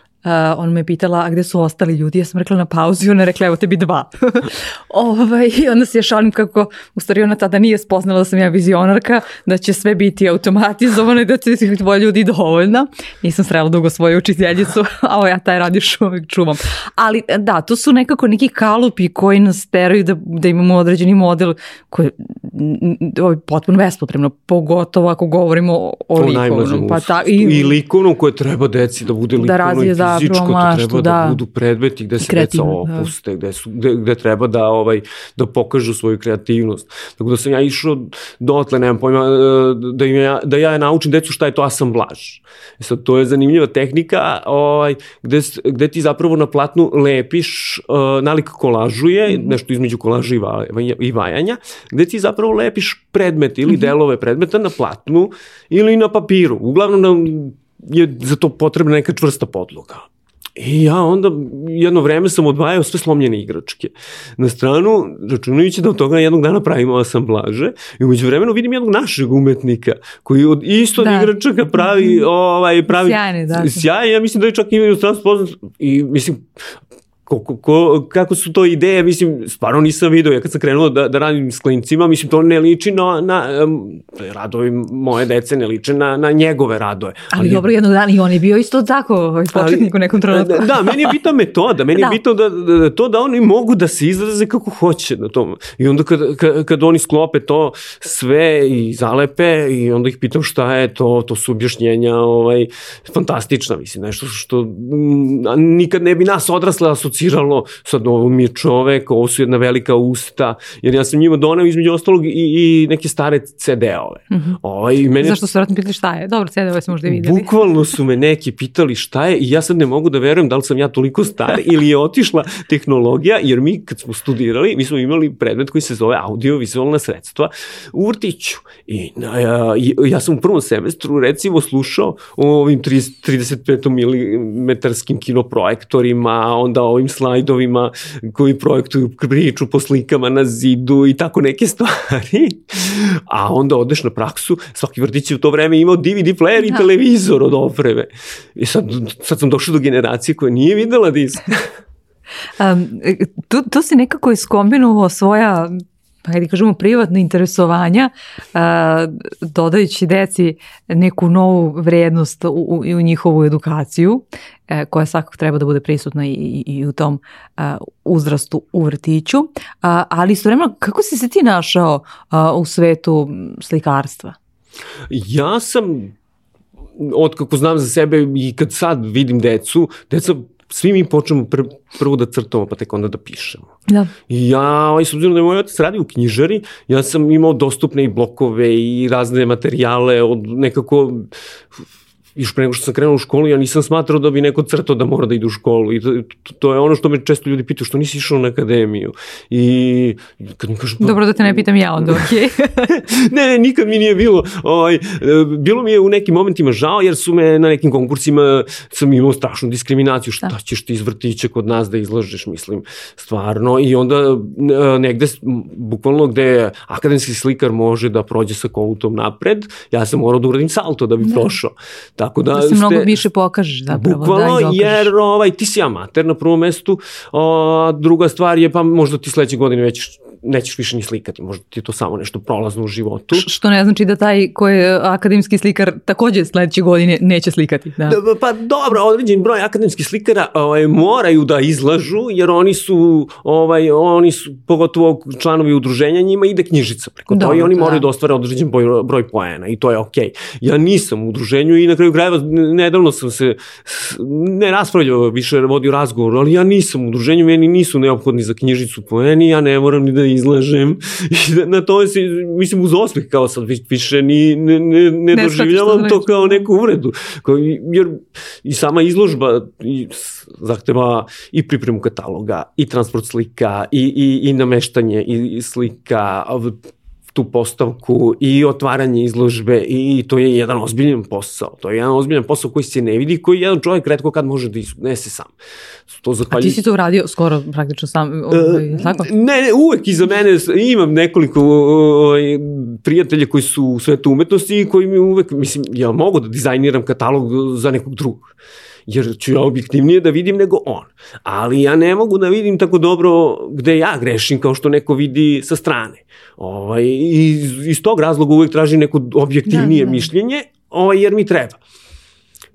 on me pitala, a gde su ostali ljudi? Ja sam rekla na pauzu i ona rekla, evo tebi dva. ovaj, I onda se je šalim kako, u stvari ona tada nije spoznala da sam ja vizionarka, da će sve biti automatizovano i da će dvoje ljudi dovoljna. Nisam srela dugo svoju učiteljicu, a ovo ja taj radiš uvek čuvam. Ali da, to su nekako neki kalupi koji nas teraju da, da imamo određeni model koji je potpuno bespotrebno, pogotovo ako govorimo o, o likovnom. Pa ta, i, I likovnom koje treba deci da bude likovno da razvije, da, fizičko, to treba da, da budu predmeti gde se deca da. opuste, da. gde, su, gde, gde treba da, ovaj, da pokažu svoju kreativnost. Tako da sam ja išao dotle, nemam pojma, da, ja, da ja naučim decu šta je to asamblaž. E sad, to je zanimljiva tehnika ovaj, gde, gde ti zapravo na platnu lepiš, uh, nalik kolažuje, mm. nešto između kolaža i, va, i vajanja, gde ti zapravo lepiš predmete ili mm -hmm. delove predmeta na platnu ili na papiru. Uglavnom na je za to potrebna neka čvrsta podloga. I ja onda jedno vreme sam odvajao sve slomljene igračke na stranu, računajući da od toga jednog dana pravimo asamblaže i umeđu vremenu vidim jednog našeg umetnika koji od isto da. igračaka pravi, mhm. ovaj, pravi sjajni, da. Sjajni, ja mislim da je čak i u poznat i mislim ko, ko, ko, kako su to ideje, mislim, stvarno nisam vidio, ja kad sam krenuo da, da radim s klincima, mislim, to ne liči na, na um, radovi moje dece, ne liče na, na njegove radoje. Ali, ali dobro, jednog dana i on je bio isto tako, ovaj početnik u nekom trenutku. Da, da, meni je bitna metoda, meni da. je bitno da, da, da, to da oni mogu da se izraze kako hoće na tom. I onda kad, kad, kad oni sklope to sve i zalepe i onda ih pitam šta je to, to su objašnjenja ovaj, fantastična, mislim, nešto što m, nikad ne bi nas odrasle asocijacije asociralo, sad ovo mi je čovek, ovo su jedna velika usta, jer ja sam njima donao između ostalog i, i neke stare CD-ove. Mm -hmm. ovaj, mene... Zašto su vratno pitali šta je? Dobro, CD-ove smo možda videli. Bukvalno su me neki pitali šta je i ja sad ne mogu da verujem da li sam ja toliko star ili je otišla tehnologija, jer mi kad smo studirali, mi smo imali predmet koji se zove audio-vizualna sredstva u vrtiću. I na, ja, ja sam u prvom semestru recimo slušao o ovim 30, 35 mm kinoprojektorima, onda ovim slajdovima koji projektuju priču po slikama na zidu i tako neke stvari. A onda odeš na praksu, svaki vrtić je u to vreme imao DVD player i da. televizor od opreme. I sad, sad sam došao do generacije koja nije videla disk. um, tu, tu si nekako iskombinovao svoja pa hajde kažemo privatne interesovanja, a, dodajući deci neku novu vrednost u, u, u njihovu edukaciju, a, e, koja svakako treba da bude prisutna i, i, i u tom a, uzrastu u vrtiću, a, ali istovremeno kako si se ti našao a, u svetu slikarstva? Ja sam od kako znam za sebe i kad sad vidim decu, deca svi mi počnemo pr prvo da crtamo, pa tek onda da pišemo. Da. I ja, ovaj, s obzirom da je moj otac radi u knjižari, ja sam imao dostupne i blokove i razne materijale od nekako još pre nego što sam krenuo u školu, ja nisam smatrao da bi neko crtao da mora da ide u školu. I to, to je ono što me često ljudi pitaju, što nisi išao na akademiju. I kad mi kažu... Pa, Dobro da te ne pitam ja onda, okej. Okay. ne, ne, nikad mi nije bilo. Ovaj, bilo mi je u nekim momentima žao, jer su me na nekim konkursima sam imao strašnu diskriminaciju. Šta da. ćeš ti iz vrtića kod nas da izlažeš, mislim, stvarno. I onda negde, bukvalno gde akademski slikar može da prođe sa kolutom napred, ja sam morao da uradim salto da bi da. prošao. Tako da, da se ste, mnogo više pokažeš zapravo. Da, bukvalno, da, jer ovaj, ti si amater na prvom mestu, a druga stvar je pa možda ti sledeće godine već nećeš više ni slikati, možda ti je to samo nešto prolazno u životu. Što ne znači da taj koji je akademski slikar takođe sledeće godine neće slikati. Da. da pa dobro, određen broj akademskih slikara ovaj, moraju da izlažu, jer oni su, ovaj, oni su, pogotovo članovi udruženja, njima ide knjižica preko to i oni da. moraju da ostvare određen broj, broj poena i to je okej. Okay. Ja nisam u udruženju i na kraju krajeva nedavno sam se, ne raspravljao, više vodio razgovor, ali ja nisam u udruženju, meni nisu neophodni za knjižicu poeni, ja ne moram ni da izlažem i na to si, mislim uz osmeh kao sad više ni, ne, ne, ne, ne doživljavam to kao neku uvredu. Kao, jer i sama izložba i, zahteva i pripremu kataloga, i transport slika, i, i, i nameštanje i, i slika, tu postavku i otvaranje izložbe i to je jedan ozbiljan posao. To je jedan ozbiljan posao koji se ne vidi, koji jedan čovjek redko kad može da iznese sam. To A ti si to uradio skoro praktično sam, ovaj, tako? Ne, ne, uvek iza mene imam nekoliko ovaj, prijatelja koji su u svetu umetnosti i koji mi uvek, mislim, ja mogu da dizajniram katalog za nekog drugog jer ću ja objektivnije da vidim nego on. Ali ja ne mogu da vidim tako dobro gde ja grešim kao što neko vidi sa strane. Ovaj, iz, iz tog razloga uvek tražim neko objektivnije da, da. mišljenje, ovaj, jer mi treba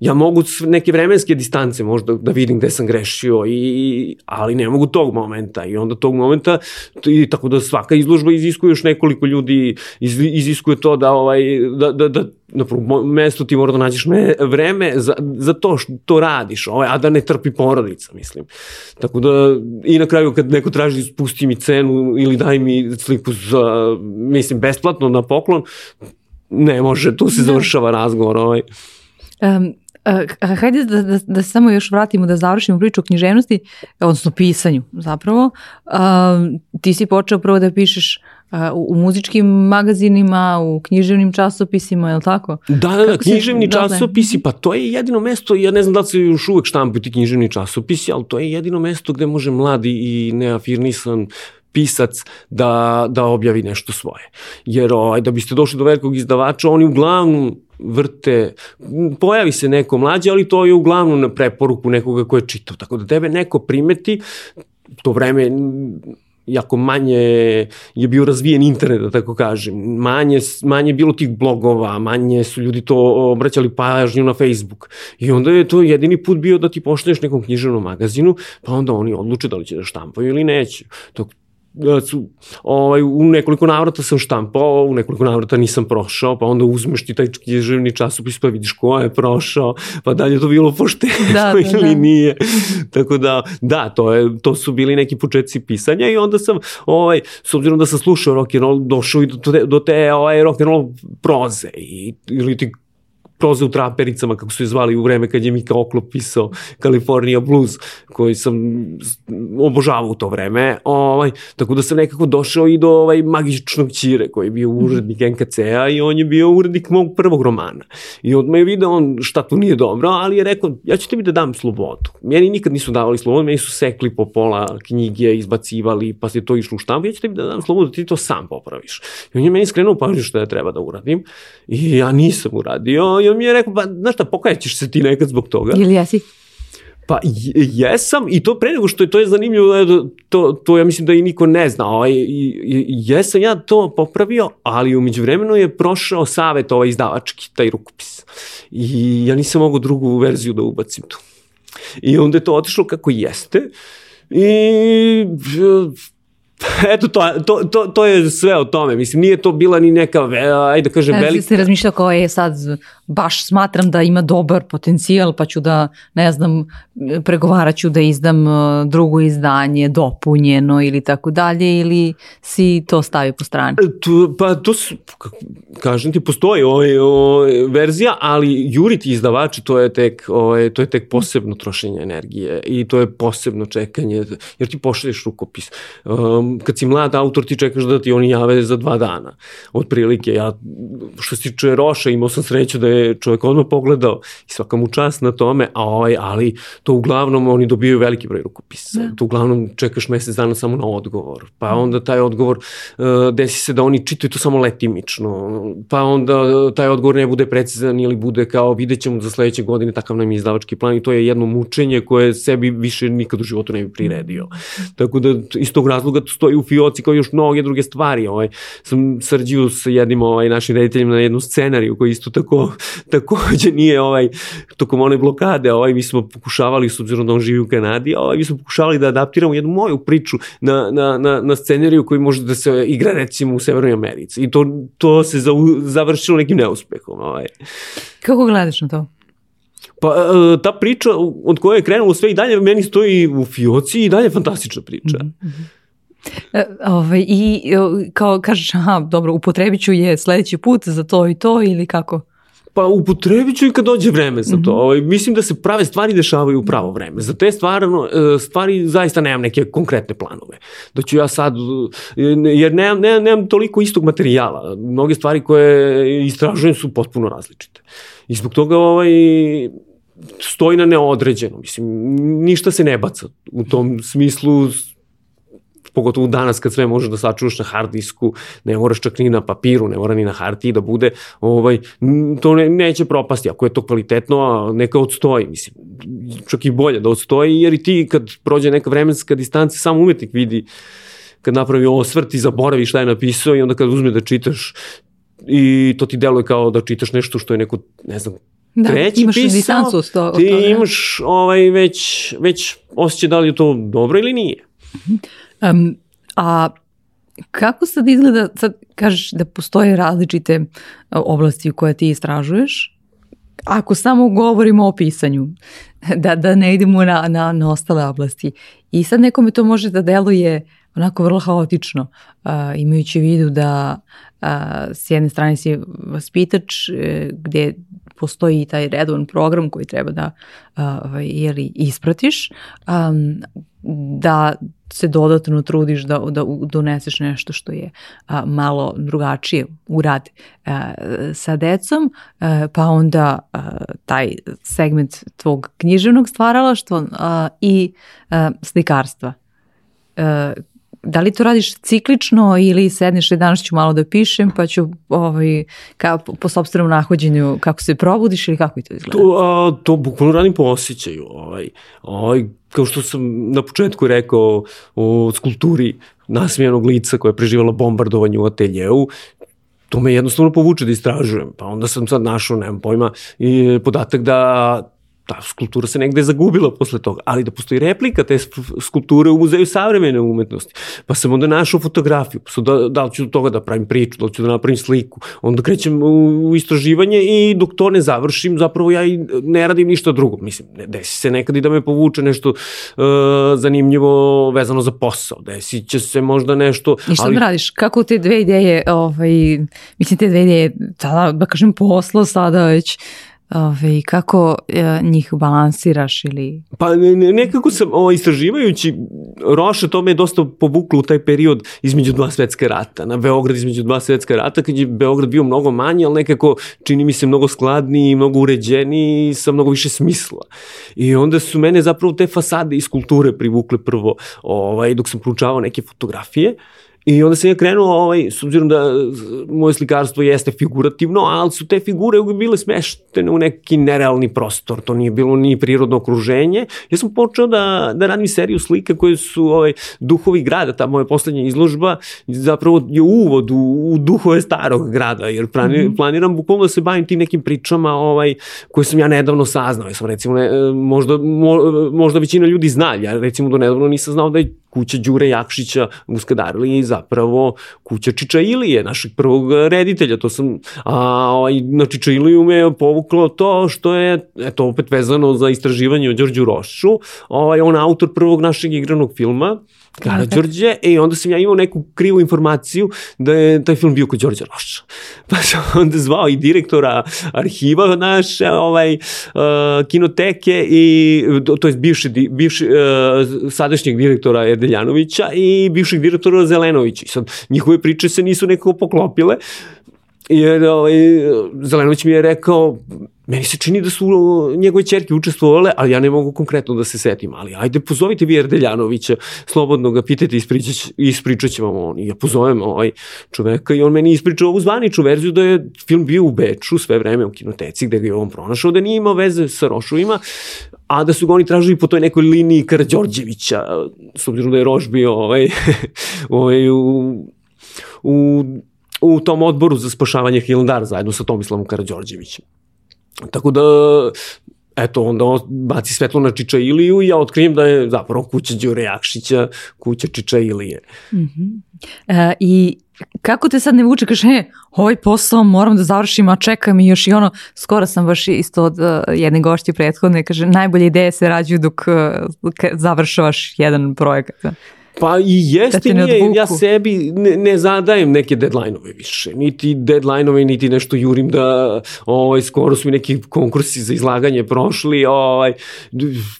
ja mogu neke vremenske distance možda da vidim gde sam grešio, i, ali ne mogu tog momenta i onda tog momenta, i tako da svaka izložba iziskuje još nekoliko ljudi, iz, iziskuje to da, ovaj, da, da, da na prvom mestu ti mora da nađeš me, vreme za, za to što to radiš, ovaj, a da ne trpi porodica, mislim. Tako da, i na kraju kad neko traži spusti mi cenu ili daj mi sliku za, mislim, besplatno na poklon, ne može, tu se da. završava razgovor. Ovaj. Um, Uh, hajde da, da, da se samo još vratimo da završimo priču o književnosti, odnosno pisanju zapravo. Uh, ti si počeo prvo da pišeš uh, u, u muzičkim magazinima, u književnim časopisima, je li tako? Da, da, da, književni si, časopisi, pa to je jedino mesto, ja ne znam da li se još uvek štampaju ti književni časopisi, ali to je jedino mesto gde može mladi i neafirnisan pisac da, da objavi nešto svoje. Jer ovaj, da biste došli do velikog izdavača, oni uglavnom vrte, pojavi se neko mlađe, ali to je uglavnom na preporuku nekoga ko je čitao. Tako da tebe neko primeti, to vreme jako manje je bio razvijen internet, da tako kažem. Manje, manje bilo tih blogova, manje su ljudi to obraćali pažnju na Facebook. I onda je to jedini put bio da ti poštoješ nekom književnom magazinu, pa onda oni odluče da li će da štampaju ili neće. Da su, ovaj, u nekoliko navrata sam štampao, u nekoliko navrata nisam prošao, pa onda uzmeš ti taj književni časopis pa vidiš ko je prošao, pa dalje to bilo pošteno da, da, ili da. nije. Tako da, da, to, je, to su bili neki početci pisanja i onda sam, ovaj, s obzirom da sam slušao rock and roll, došao i do te, do te ovaj, rock and roll proze i, ili ti proze u trapericama, kako su je zvali u vreme kad je Mika Oklop pisao California Blues, koji sam obožavao u to vreme. Ovaj, tako da sam nekako došao i do ovaj magičnog Ćire, koji je bio urednik NKC-a i on je bio urednik mog prvog romana. I odmah je video on šta tu nije dobro, ali je rekao, ja ću tebi da dam slobodu. Meni nikad nisu davali slobodu, meni su sekli po pola knjige, izbacivali, pa se to išlo u štampu, ja ću tebi da dam slobodu, ti to sam popraviš. I on je meni skrenuo pažnju što ja treba da uradim i ja nisam uradio i on mi je rekao, pa znaš šta, pokajaćeš se ti nekad zbog toga. Ili jesi? Pa jesam i to pre nego što je to je zanimljivo to to ja mislim da i niko ne zna. Ovaj jesam ja to popravio, ali umeđu vremenu je prošao savet ovaj izdavački taj rukopis. I ja nisam mogao drugu verziju da ubacim tu. I onda je to otišlo kako jeste. I Eto, to, to, to, to je sve o tome. Mislim, nije to bila ni neka, ajde da kažem, velika... Ja se razmišljao kao je sad, baš smatram da ima dobar potencijal, pa ću da, ne znam, pregovarat ću da izdam uh, drugo izdanje, dopunjeno ili tako dalje, ili si to stavio po strani? E, tu, pa to su, kažem ti, postoji ovaj, ovaj, verzija, ali juriti izdavači, to je tek, ovaj, to je tek posebno trošenje energije i to je posebno čekanje, jer ti pošalješ rukopis. Um, kad si mlad autor ti čekaš da ti oni jave za dva dana. Otprilike, ja, što se tiče Roša, imao sam sreću da je čovjek odmah pogledao i svaka mu čast na tome, a ovaj, ali to uglavnom oni dobijaju veliki broj rukopisa. Da. To uglavnom čekaš mesec dana samo na odgovor. Pa da. onda taj odgovor uh, desi se da oni čitaju to samo letimično. Pa onda taj odgovor ne bude precizan ili bude kao vidjet ćemo za sledeće godine takav nam je izdavački plan i to je jedno mučenje koje sebi više nikad u životu ne bi priredio. Tako da iz tog razloga stoji u fioci kao još mnoge druge stvari. Ovaj, sam srđio sa jednim ovaj, našim rediteljima na jednu scenariju koji isto tako, takođe nije ovaj, tokom one blokade, ovaj, mi smo pokušavali, s obzirom da on živi u Kanadi, ovaj, mi smo pokušavali da adaptiramo jednu moju priču na, na, na, na scenariju koji može da se igra recimo u Severnoj Americi. I to, to se za, završilo nekim neuspehom. Ovaj. Kako gledaš na to? Pa e, ta priča od koje je krenulo sve i dalje meni stoji u fioci i dalje fantastična priča. Mm -hmm. E, ovaj, I kao kažeš, aha, dobro, upotrebit ću je sledeći put za to i to ili kako? Pa upotrebit ću i kad dođe vreme za to. Ovaj, mislim da se prave stvari dešavaju u pravo vreme. Za te stvarno, e, stvari zaista nemam neke konkretne planove. Da ću ja sad, e, jer nemam, nemam, nemam toliko istog materijala. Mnoge stvari koje istražujem su potpuno različite. I zbog toga ovaj, stoji na neodređeno. Mislim, ništa se ne baca u tom smislu pogotovo danas kad sve možeš da sačuvaš na hard disku, ne moraš čak ni na papiru, ne mora ni na hartiji da bude, ovaj, to ne, neće propasti, ako je to kvalitetno, neka odstoji, mislim, čak i bolje da odstoji, jer i ti kad prođe neka vremenska distanca, sam umetnik vidi kad napravi osvrt i zaboravi šta je napisao i onda kad uzme da čitaš i to ti deluje kao da čitaš nešto što je neko, ne znam, Da, treći imaš pisao, distancu s to, ti od toga. imaš ovaj, već, već osjećaj da li je to dobro ili nije. Um, a kako sad izgleda, sad kažeš da postoje različite uh, oblasti u koje ti istražuješ, ako samo govorimo o pisanju, da, da ne idemo na, na, na ostale oblasti. I sad nekome to može da deluje onako vrlo haotično, uh, imajući u vidu da uh, s jedne strane si vaspitač uh, gde postoji taj redovan program koji treba da uh, jeli, ispratiš, um, da se dodatno trudiš da, da doneseš nešto što je a, malo drugačije u rad a, sa decom, a, pa onda a, taj segment tvog književnog stvaralaštva a, i a, slikarstva. A, da li to radiš ciklično ili sedneš i danas ću malo da pišem pa ću ovaj, kao po, sobstvenom nahođenju kako se probudiš ili kako je to izgleda? To, a, to bukvalno radim po osjećaju. Ovaj, ovaj, kao što sam na početku rekao o skulpturi nasmijenog lica koja je preživala bombardovanje u ateljeu, to me jednostavno povuče da istražujem. Pa onda sam sad našao, nemam pojma, i podatak da ta skulptura se negde zagubila posle toga, ali da postoji replika te skulpture u muzeju savremene umetnosti. Pa sam onda našao fotografiju, pa da, da li ću do toga da pravim priču, da li ću da napravim sliku. Onda krećem u, istraživanje i dok to ne završim, zapravo ja i ne radim ništa drugo. Mislim, desi se nekad i da me povuče nešto uh, zanimljivo vezano za posao. Desi će se možda nešto... I šta ali... da radiš? Kako te dve ideje, ovaj, mislim te dve ideje, tada, da kažem, poslo sada već Ove, kako e, njih balansiraš ili... Pa nekako sam o, istraživajući Roša, to me je dosta povuklo u taj period između dva svetske rata, na Beograd između dva svetska rata, kad je Beograd bio mnogo manji, ali nekako čini mi se mnogo skladniji, mnogo uređeniji, sa mnogo više smisla. I onda su mene zapravo te fasade iz kulture privukle prvo, ovaj, dok sam proučavao neke fotografije, I onda sam ja krenuo, ovaj, s obzirom da moje slikarstvo jeste figurativno, ali su te figure bile smeštene u neki nerealni prostor, to nije bilo ni prirodno okruženje. Ja sam počeo da, da radim seriju slika koje su ovaj, duhovi grada, ta moja poslednja izložba zapravo je uvod u, u duhove starog grada, jer plani, mm -hmm. planiram bukvalno da se bavim tim nekim pričama ovaj, koje sam ja nedavno saznao. Ja sam recimo, ne, možda, mo, možda većina ljudi zna, ja recimo do nedavno nisam znao da je kuća Đure Jakšića u Skadarili zapravo kuća Čiča Ilije, našeg prvog reditelja. To sam, a ovaj, na Čiča Iliju me povuklo to što je, eto, opet vezano za istraživanje o Đorđu Rošu, ovaj, on autor prvog našeg igranog filma, Đorđe, i onda sam ja imao neku krivu informaciju da je taj film bio kod Đorđa Roša. Pa sam onda zvao i direktora arhiva naše, ovaj, uh, kinoteke i, to je bivši, bivši uh, sadašnjeg direktora Erdeljanovića i bivšeg direktora Zelenovića. I sad, njihove priče se nisu nekako poklopile, jer ovaj, Zelenović mi je rekao, meni se čini da su njegove čerke učestvovale, ali ja ne mogu konkretno da se setim, ali ajde pozovite vi Erdeljanovića, slobodno ga pitajte, ispričać, ispričat će vam on. I ja pozovem ovaj čoveka i on meni ispričao ovu zvaničnu verziju da je film bio u Beču sve vreme u kinoteci gde ga je on pronašao, da nije imao veze sa Rošovima, a da su ga oni tražili po toj nekoj liniji Karadžorđevića, s obzirom da je Roš bio ovaj, ovaj, u, u u tom odboru za spašavanje Hilandara zajedno sa Tomislavom Karadžorđevićem. Tako da, eto, onda on baci svetlo na Čiča Iliju i ja otkrijem da je zapravo kuća Đure Jakšića, kuća Čiča Ilije. Mm -hmm. e, I kako te sad ne vuče, kaže, e, ovaj posao moram da završim, a čekam i još i ono, skoro sam baš isto od uh, jedne gošće prethodne, kaže, najbolje ideje se rađuju dok uh, završavaš jedan projekat. Pa i jeste Da nije, ja sebi ne, ne zadajem neke deadline-ove više, niti deadline-ove, niti nešto jurim da, ovaj, skoro su mi neki konkursi za izlaganje prošli, ovaj,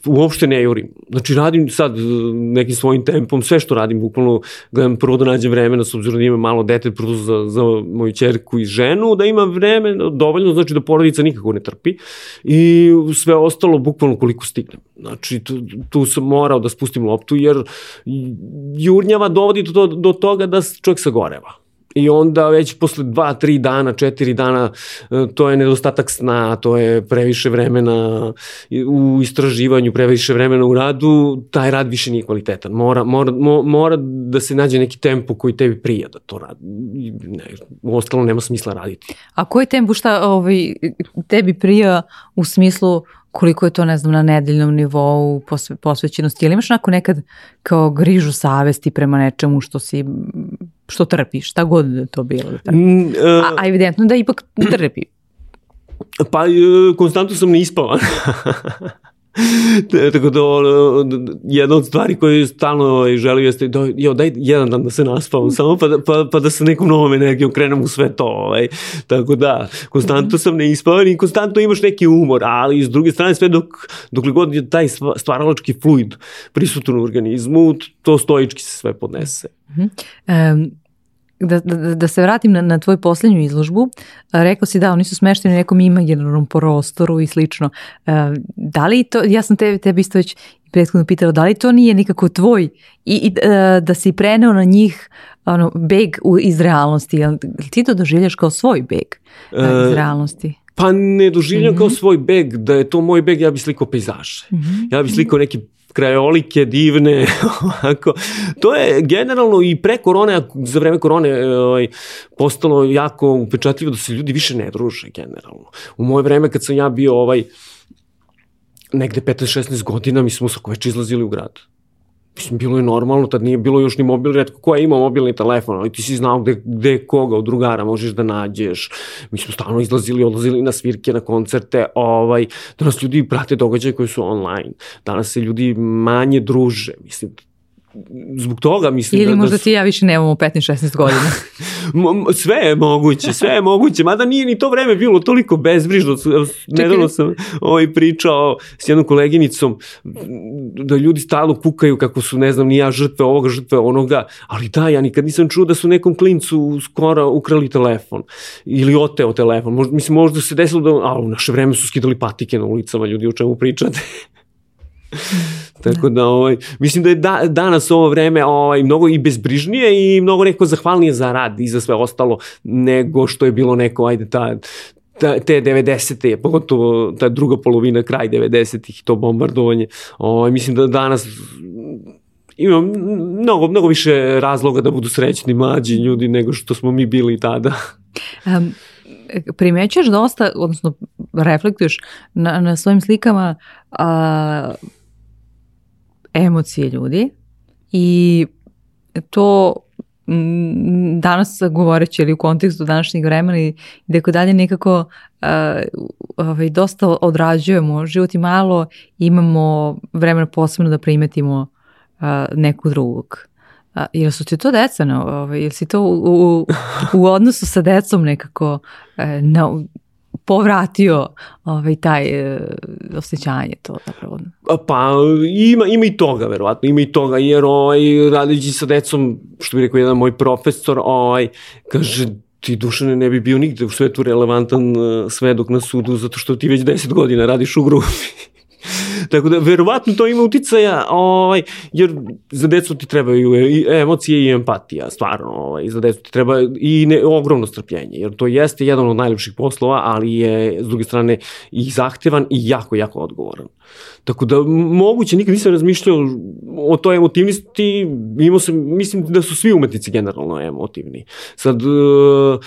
uopšte ne jurim. Znači radim sad eh, nekim svojim tempom, sve što radim, bukvalno gledam prvo da nađem vremena, s obzirom da imam malo dete, prvo za, za moju čerku i ženu, da imam vreme dovoljno, znači da porodica nikako ne trpi i sve ostalo bukvalno koliko stignem. Znači tu, tu sam morao da spustim loptu jer jurnjava dovodi do, do toga da čovjek sagoreva. I onda već posle dva, tri dana, četiri dana, e, to je nedostatak sna, to je previše vremena u istraživanju, previše vremena u radu, taj rad više nije kvalitetan. Mora, mora, mo, mora da se nađe neki tempo koji tebi prija da to radi. Ne, u ostalo nema smisla raditi. A koji tempo šta ovaj, tebi prija u smislu koliko je to, ne znam, na nedeljnom nivou posve, posvećenosti? Ili imaš onako nekad kao grižu savesti prema nečemu što si, što trpiš, šta god da to bilo? Da? Mm, e, A, a evidentno da ipak trpi. Pa, e, konstantno sam neispavan. Tako da, ono, jedna od stvari koje stalno ovaj, želim jeste, da, jo, daj jedan dan da se naspavam, samo pa da, pa, pa da sa nekom novom energijom krenem u sve to. Ovaj. Tako da, konstantno sam neispavan i konstantno imaš neki umor, ali s druge strane sve dok, dokle god je taj stva- stvaralački fluid prisutan u organizmu, to stoički se sve podnese. Um, da, da, da se vratim na, na tvoju poslednju izložbu, a, rekao si da oni su smešteni u nekom imaginarnom prostoru i slično. E, da li to, ja sam tebe, tebe isto već prethodno pitala, da li to nije nikako tvoj i, i e, da si preneo na njih ono, beg u, iz realnosti, jel, ti to doživljaš kao svoj beg e, iz E, realnosti? Pa ne doživljam kao Mhm. svoj beg, da je to moj beg, ja bih slikao pejzaže. Mhm. Ja bih slikao neke krajolike divne, ovako. To je generalno i pre korone, za vreme korone ovaj, postalo jako upečatljivo da se ljudi više ne druže generalno. U moje vreme kad sam ja bio ovaj, negde 15-16 godina, mi smo svako već izlazili u grad. Mislim, bilo je normalno, tad nije bilo još ni mobil, redko ko je imao mobilni telefon, ali ti si znao gde, gde koga od drugara možeš da nađeš. Mi smo stalno izlazili, odlazili na svirke, na koncerte, ovaj, danas ljudi prate događaje koji su online. Danas se ljudi manje druže, mislim, zbog toga mislim Ili da, možda da ti ja više nemamo 15-16 godina. Sve je moguće, sve je moguće, mada nije ni to vreme bilo toliko bezbrižno. Nedavno sam ovaj, pričao s jednom koleginicom da ljudi stalno kukaju kako su, ne znam, ni ja žrtve ovoga, žrtve onoga, ali da, ja nikad nisam čuo da su nekom klincu skoro ukrali telefon ili oteo telefon. Možda, mislim, možda se desilo da, a u naše vreme su skidali patike na ulicama, ljudi o čemu pričate. Tako da, ovaj, mislim da je da, danas ovo vreme ovaj, mnogo i bezbrižnije i mnogo neko zahvalnije za rad i za sve ostalo nego što je bilo neko, ajde, ta, ta, te 90. pogotovo ta druga polovina, kraj 90-ih, to bombardovanje. Ovaj, mislim da danas ima mnogo, mnogo više razloga da budu srećni mlađi ljudi nego što smo mi bili tada. Um, primećuješ dosta, odnosno reflektuješ na, na svojim slikama a, emocije ljudi i to danas govoreći ili u kontekstu današnjeg vremena i tako dalje nekako ovaj, dosta odrađujemo život i malo imamo vremena posebno da primetimo a, neku drugog. A, jel su ti to deca, no, ovaj, jel si to u, u, u odnosu sa decom nekako e, na, povratio ovaj, taj e, osjećanje to zapravo? Pa ima, ima i toga, verovatno, ima i toga, jer ovaj, radići sa decom, što bi rekao jedan moj profesor, ovaj, kaže, ti Dušane ne bi bio nigde u svetu relevantan uh, svedok na sudu, zato što ti već 10 godina radiš u grupi. Tako da, verovatno to ima uticaja, ovaj, jer za decu ti trebaju i emocije i empatija, stvarno, ovaj, za decu ti treba i ne, ogromno strpljenje, jer to jeste jedan od najlepših poslova, ali je, s druge strane, i zahtevan i jako, jako odgovoran. Tako da, moguće, nikad nisam razmišljao o toj emotivnosti, imao sam, mislim da su svi umetnici generalno emotivni. Sad, uh,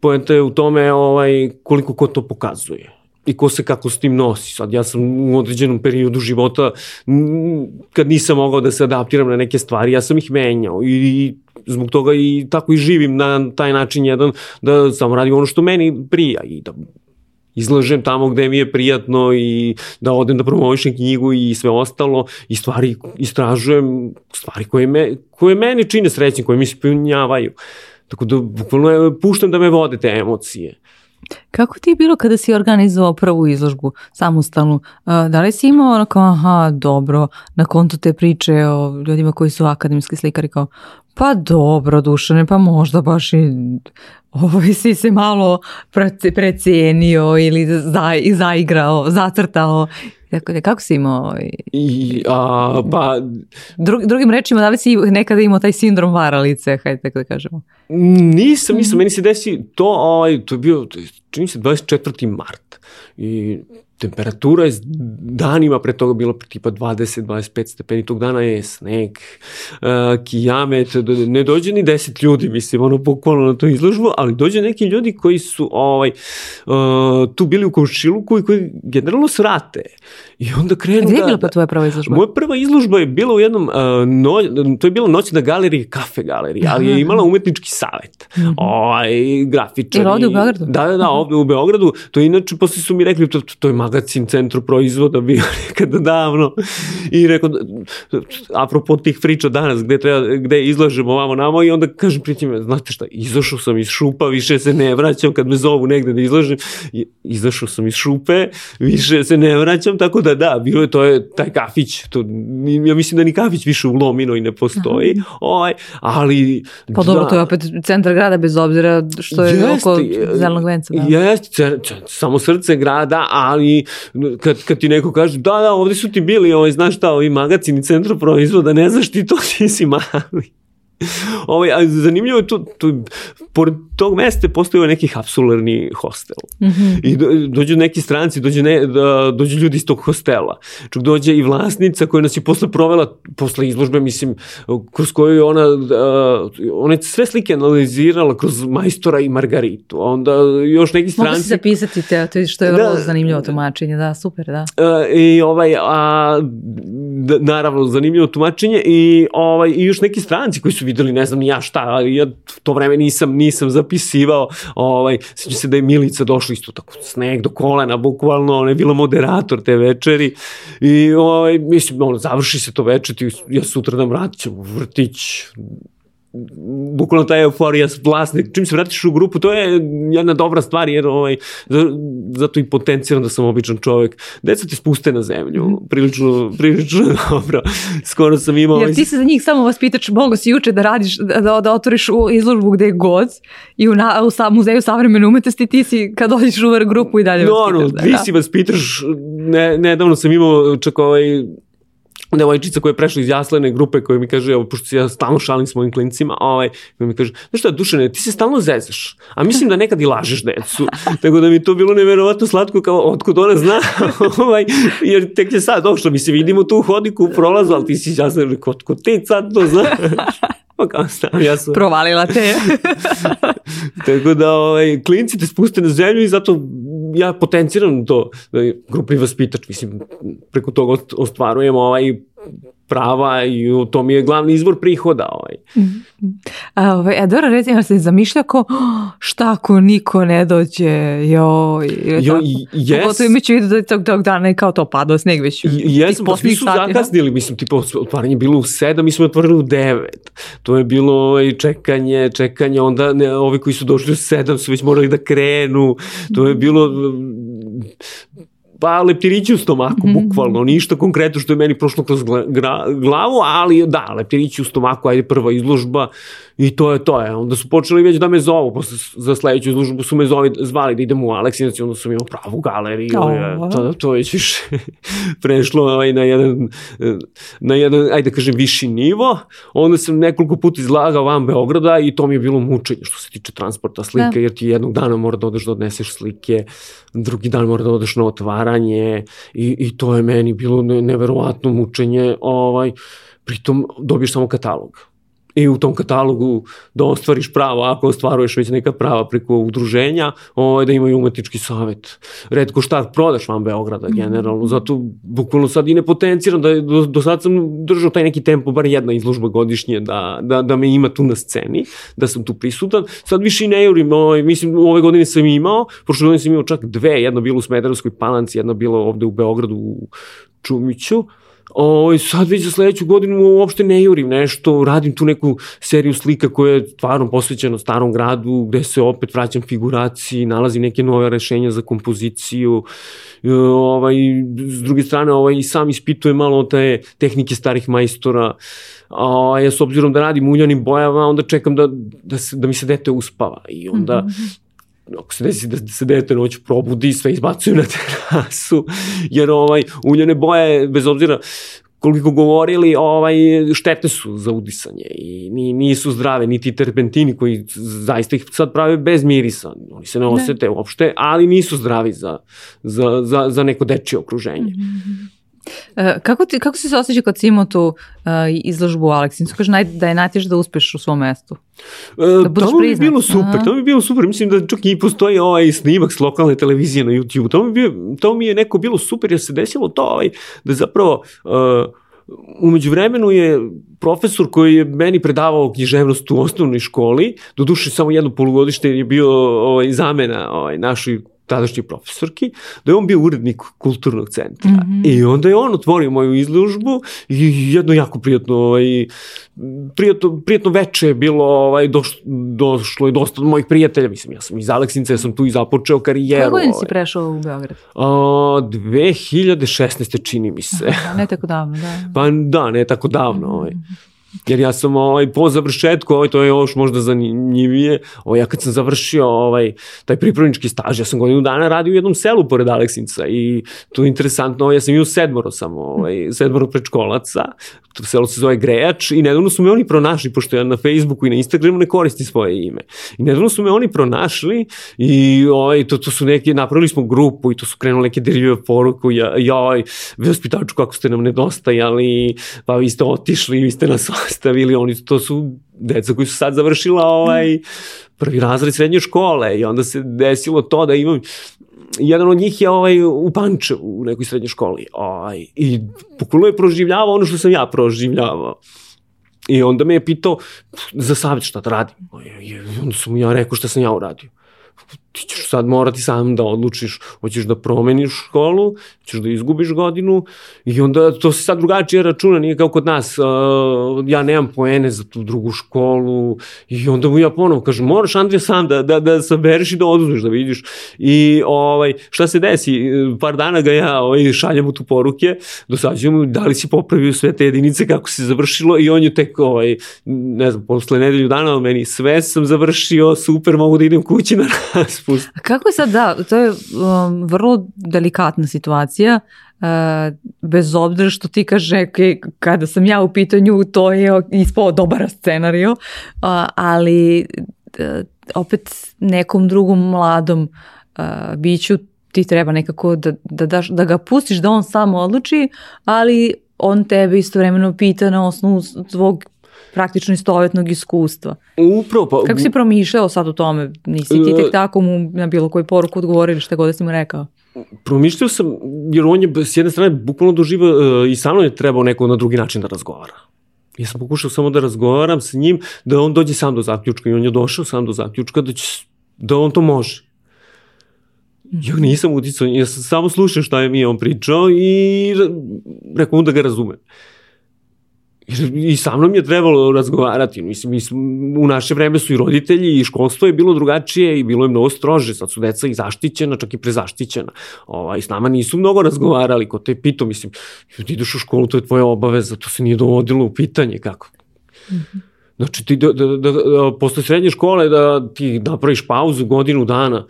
poenta je u tome ovaj, koliko ko to pokazuje i ko se kako s tim nosi. Sad ja sam u određenom periodu života kad nisam mogao da se adaptiram na neke stvari, ja sam ih menjao i zbog toga i tako i živim na taj način jedan da samo radim ono što meni prija i da izlažem tamo gde mi je prijatno i da odem da promovišem knjigu i sve ostalo i stvari istražujem, stvari koje, me, koje meni čine srećnim, koje mi ispunjavaju. Tako da bukvalno puštam da me vode te emocije. Kako ti je bilo kada si organizovao prvu izložbu samostalnu? Da li si imao onako, aha, dobro, na kontu te priče o ljudima koji su akademski slikari kao, pa dobro, Dušane, pa možda baš i ovaj si se malo precijenio ili za, zaigrao, zacrtao. Da, kako si imao? Ovaj... I, a, pa... Drug, drugim rečima, da li si nekada imao taj sindrom varalice, hajde tako da kažemo? Nisam, nisam, -hmm. meni se desi to, ovaj, to je bio, čini se 24. mart i temperatura je danima pre toga bilo tipa 20-25 stepeni, tog dana je sneg, uh, kijamet, ne dođe ni 10 ljudi, mislim, ono, bukvalno na to izložbu, ali dođe neki ljudi koji su ovaj, uh, tu bili u komšiluku i koji generalno srate. I onda krenu Gde je da, bila pa tvoja prva izložba? Moja prva izložba je bila u jednom, uh, no, to je bila noćna galerija, kafe galerija, ali je imala umetnički savet. Mm -hmm. ovaj, grafičari. Ili ovde u Beogradu? Da, da, da, ovde u Beogradu. To je inače, posle su mi rekli, to, to je magazin centru proizvoda bio nekada davno. I rekao, apropo tih priča danas, gde, treba, gde izlažemo ovamo namo i onda kažem pritim, znate šta, izašao sam iz šupa, više se ne vraćam kad me zovu negde da izlažem. Izašao sam iz šupe, više se ne vraćam, tako da da, bilo je to je taj kafić, to, ja mislim da ni kafić više u Lomino i ne postoji, ovaj, ali... Pa dobro, da, to je opet centar grada bez obzira što je jest, oko zelenog venca. Da. Jeste, samo srce grada, ali kad, kad ti neko kaže, da, da, ovde su ti bili, ovaj, znaš šta, ovi magacini centra proizvoda, ne znaš ti to, ti si mali. Ovaj, a zanimljivo je tu, tu, pored tog mesta postoji neki kapsularni hostel. Mm -hmm. I do, dođu neki stranci, dođu, ne, da, dođu ljudi iz tog hostela. Čak dođe i vlasnica koja nas je posle provela, posle izložbe, mislim, kroz koju je ona, uh, ona je sve slike analizirala kroz majstora i Margaritu. Onda još neki stranci... Mogu se zapisati te, to je što je da, vrlo zanimljivo tumačenje, da, super, da. Uh, I ovaj, a, da, naravno, zanimljivo tumačenje i, ovaj, i još neki stranci koji su videli ne znam ni ja šta, ali ja to vreme nisam, nisam zapisivao, ovaj, sjećam se da je Milica došla isto tako sneg do kolena, bukvalno, ona je bila moderator te večeri i ovaj, mislim, ono, završi se to večer, ja sutra nam vratit ću vrtić, bukvalno ta euforija vlasnik, čim se vratiš u grupu, to je jedna dobra stvar, jer ovaj, zato i potenciram da sam običan čovek. Deca te spuste na zemlju, mhm. prilično, prilično dobro. Skoro sam imao... Jer ti se za njih samo vas pitač, mogo si juče da radiš, da, da otvoriš u izložbu gde je god i u, na, u sa, muzeju savremene umetnosti ti si kad dođeš u grupu i dalje no, vas pitaš. No, da, ti da. si vas pitaš, ne, nedavno sam imao čak ovaj devojčica koja je prešla iz jaslene grupe koja mi kaže, evo, pošto ja stalno šalim s mojim klincima, ovaj, koja mi kaže, znaš šta, Dušane, ti se stalno zezaš, a mislim da nekad i lažeš decu. Tako da mi to bilo neverovatno slatko, kao, otkud ona zna, ovaj, jer tek je sad došlo, mi se vidimo tu u hodiku u prolazu, ali ti si jasno, otkud ti sad to znaš? Pa kao stav, ja sam... Provalila te. Tako da, ovaj, klinci te spuste na zemlju i zato ja potenciram to, da grupni vaspitač, mislim, preko toga ostvarujemo ovaj prava i to mi je glavni izvor prihoda. Ovaj. A, ovaj, a dobro, recimo se zamišlja ko oh, šta ako niko ne dođe, joj, jo, jes. Pogotovo imaću vidu da tog, tog dana kao to padao sneg već Jesam, pa svi su sati, zakasnili, mislim, tipa otvaranje bilo u sedam, mi smo otvorili u devet. To je bilo ovaj, čekanje, čekanje, onda ne, ovi koji su došli u sedam su već morali da krenu, to je bilo pa leptirići u stomaku, mm -hmm. bukvalno, ništa konkretno što je meni prošlo kroz glavu, ali da, leptirići u stomaku, ajde prva izložba, I to je to. Je. Onda su počeli već da me zovu, posle za sledeću izložbu su me zovi, zvali da idem u Aleksinac i onda sam imao pravu galeriju. Oh. Je, to, to je više prešlo ovaj, na jedan, na jedan, ajde da kažem, viši nivo. Onda sam nekoliko puta izlagao van Beograda i to mi je bilo mučenje što se tiče transporta slike, da. jer ti jednog dana mora da odeš da odneseš slike, drugi dan mora da odeš na otvaranje i, i to je meni bilo neverovatno mučenje. Ovaj, pritom dobiješ samo katalog i u tom katalogu da ostvariš pravo, ako ostvaruješ već neka prava preko udruženja, ovaj, da imaju umetnički savet. Redko šta prodaš van Beograda generalno, zato bukvalno sad i ne potenciram da do, do sad sam držao taj neki tempo, bar jedna izložba godišnje, da, da, da me ima tu na sceni, da sam tu prisutan. Sad više i ne jurim, ovaj, mislim, ove godine sam imao, prošle godine sam imao čak dve, jedna bila u Smederevskoj palanci, jedna bila ovde u Beogradu u Čumiću, O, sad već za sledeću godinu uopšte ne jurim nešto, radim tu neku seriju slika koja je stvarno posvećena starom gradu, gde se opet vraćam figuraciji, nalazim neke nove rešenja za kompoziciju, e, ovaj, s druge strane ovaj, sam ispitujem malo te tehnike starih majstora, a, ja s obzirom da radim uljanim bojama, onda čekam da, da, se, da mi se dete uspava i onda mm -hmm ako se desi da se dete noć probudi, sve izbacuju na terasu, jer ovaj, uljane boje, bez obzira koliko govorili, ovaj, štete su za udisanje i nisu zdrave, niti terpentini koji zaista ih sad prave bez mirisa, oni se ne osete ne. uopšte, ali nisu zdravi za, za, za, za neko dečije okruženje. Mm -hmm. E, kako, ti, kako si se osjećao kad si imao tu uh, izložbu u Aleksincu? Kaže naj, da je najteže da uspeš u svom mestu. E, da budeš tamo priznat. bi bilo super, tamo bi bilo super. Mislim da čak i postoji ovaj snimak s lokalne televizije na YouTube. Tamo, bi, tamo mi je neko bilo super jer se desilo to ovaj, da zapravo uh, umeđu vremenu je profesor koji je meni predavao književnost u osnovnoj školi, do duše samo jedno polugodište je bio ovaj, zamena ovaj, našoj tadašnjoj profesorki, da je on bio urednik kulturnog centra. Mm -hmm. I onda je on otvorio moju izložbu i jedno jako prijatno, ovaj, prijatno, prijatno veče je bilo, ovaj, doš, došlo je dosta od mojih prijatelja, mislim, ja sam iz Aleksinca, ja sam tu i započeo karijeru. Kako godin ovaj. si prešao u Beograd? A, 2016. čini mi se. Da, ne tako davno, da. Pa da, ne tako davno. Ovaj. Mm -hmm. Jer ja sam ovaj, po završetku, ovaj, to je još možda zanimljivije, ovaj, ja kad sam završio ovaj, taj pripravnički staž, ja sam godinu dana radio u jednom selu pored Aleksinca i to je interesantno, ovaj, ja sam imao sedmoro samo, ovaj, sedmoro predškolaca, to selo se zove Grejač i nedavno su me oni pronašli, pošto ja na Facebooku i na Instagramu ne koristi svoje ime. I nedavno su me oni pronašli i ovaj, to, to su neke, napravili smo grupu i to su krenuli neke derive poruku, ja, joj, vaspitaču kako ste nam nedostajali, pa vi ste otišli, vi ste nas ostavili, oni to su deca koji su sad završila ovaj, prvi razred srednje škole i onda se desilo to da imam jedan od njih je ovaj, u Pančevu, u nekoj srednjoj školi. Ovaj, I pokulo je proživljavao ono što sam ja proživljavao. I onda me je pitao za savjet šta da radim. I onda sam ja rekao šta sam ja uradio ti ćeš sad morati sam da odlučiš, hoćeš da promeniš školu, ćeš da izgubiš godinu i onda to se sad drugačije računa, nije kao kod nas, uh, ja nemam poene za tu drugu školu i onda mu ja ponovo kažem, moraš Andrija sam da, da, da saberiš i da oduzmeš da vidiš. I ovaj, šta se desi, par dana ga ja ovaj, šaljem mu tu poruke, dosađujem mu da li si popravio sve te jedinice kako se završilo i on je tek, ovaj, ne znam, posle nedelju dana meni sve sam završio, super, mogu da idem kući na raspust. A kako je sad, da, to je um, vrlo delikatna situacija, uh, bez obzira što ti kaže kada sam ja u pitanju to je ispao dobar scenario, uh, ali uh, opet nekom drugom mladom uh, biću ti treba nekako da, da, daš, da ga pustiš da on samo odluči, ali on tebe istovremeno pita na osnovu svog praktično istovetnog iskustva. Upravo pa... Kako si promišljao sad o tome? Nisi ti tek tako mu na bilo koju poruku odgovorili šta god da si mu rekao? Promišljao sam, jer on je s jedne strane bukvalno doživa uh, i sa mnom je trebao neko na drugi način da razgovara. Ja sam pokušao samo da razgovaram sa njim, da on dođe sam do zaključka i on je došao sam do zaključka da, će, da on to može. Ja nisam uticao, ja sam samo slušao šta je mi on pričao i rekao da ga razumem. I sa mnom je trebalo razgovarati. Mislim, mislim, u naše vreme su i roditelji i školstvo je bilo drugačije i bilo je mnogo strože. Sad su deca i zaštićena, čak i prezaštićena. Ovaj, s nama nisu mnogo razgovarali. Ko te pito, mislim, ti ideš u školu, to je tvoja obaveza, to se nije dovodilo u pitanje kako. Mm -hmm. Znači, ti da, da, da, da, posle srednje škole da ti napraviš pauzu godinu dana,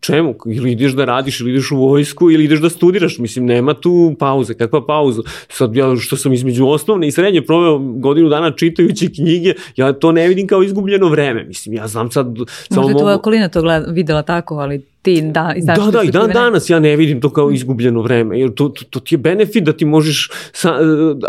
čemu? Ili ideš da radiš, ili ideš u vojsku, ili ideš da studiraš. Mislim, nema tu pauze. Kakva pauza? Sad, ja što sam između osnovne i srednje proveo godinu dana čitajući knjige, ja to ne vidim kao izgubljeno vreme. Mislim, ja znam sad... Možda samo mogu... tvoja okolina to gleda, videla tako, ali ti da, Da, da, i dan danas ja ne vidim to kao izgubljeno vreme, jer to, to, to ti je benefit da ti možeš sa,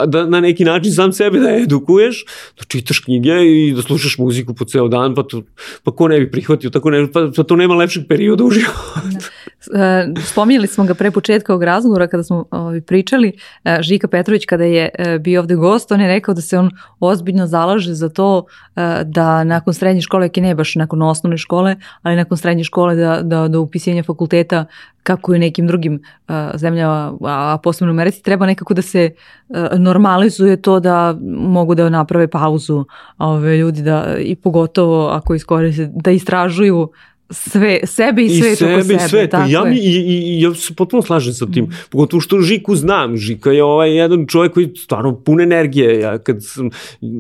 da na neki način sam sebe da edukuješ, da čitaš knjige i da slušaš muziku po ceo dan, pa, to, pa ko ne bi prihvatio, tako ne, pa, pa to nema lepšeg perioda u životu. Da. Spominjali smo ga pre početka ovog razgovora kada smo ovaj, pričali, e, Žika Petrović kada je e, bio ovde gost, on je rekao da se on ozbiljno zalaže za to e, da nakon srednje škole, ne baš nakon osnovne škole, ali nakon srednje škole da, da, da upisivanje fakulteta kako i nekim drugim uh, zemljama, a posebno u Americi, treba nekako da se uh, normalizuje to da mogu da naprave pauzu ove ljudi da i pogotovo ako iskoriste da istražuju sve, sebe i svet I oko sebe. I svet. Tako ja, mi, i, i, ja se potpuno slažem sa tim. Mm. Pogotovo što Žiku znam. Žika je ovaj jedan čovjek koji stvarno pun energije. Ja kad sam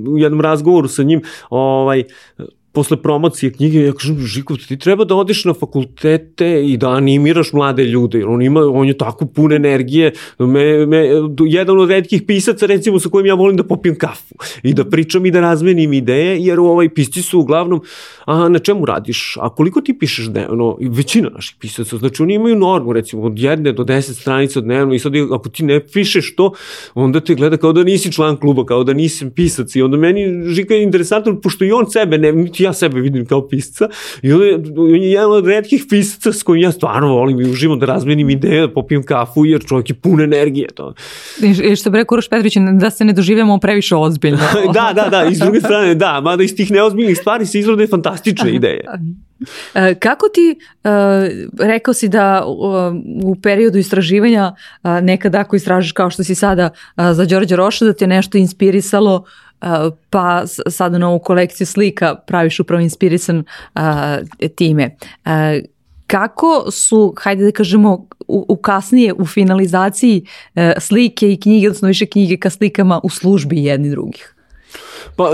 u jednom razgovoru sa njim ovaj, posle promocije knjige, ja kažem, Žiko, ti treba da odeš na fakultete i da animiraš mlade ljude, jer on ima, on je tako pun energije, me, me, jedan od redkih pisaca, recimo, sa kojim ja volim da popijem kafu i da pričam i da razmenim ideje, jer ovaj pisci su uglavnom, a na čemu radiš, a koliko ti pišeš dnevno, većina naših pisaca, znači oni imaju normu, recimo, od jedne do deset stranica dnevno i sad ako ti ne pišeš to, onda te gleda kao da nisi član kluba, kao da nisi pisac i onda meni Žika je interesantno, pošto i on sebe, ne, niti ja sebe vidim kao pisca i on je, on je jedan od redkih pisaca s kojim ja stvarno volim i uživam da razmenim ideje, da popijem kafu jer čovjek je pun energije. To. I što bi rekao Uroš Petrović, da se ne doživljamo previše ozbiljno. da, da, da, iz druge strane, da, mada iz tih neozbiljnih stvari se izrode fantastične ideje. E, kako ti, uh, rekao si da u periodu istraživanja uh, nekada ako istražiš kao što si sada za Đorđa Roša da te nešto inspirisalo pa sada na ovu kolekciju slika praviš upravo inspirisan time. Kako su, hajde da kažemo, u, u kasnije u finalizaciji e, slike i knjige, odnosno više knjige ka slikama u službi jedni drugih? Pa,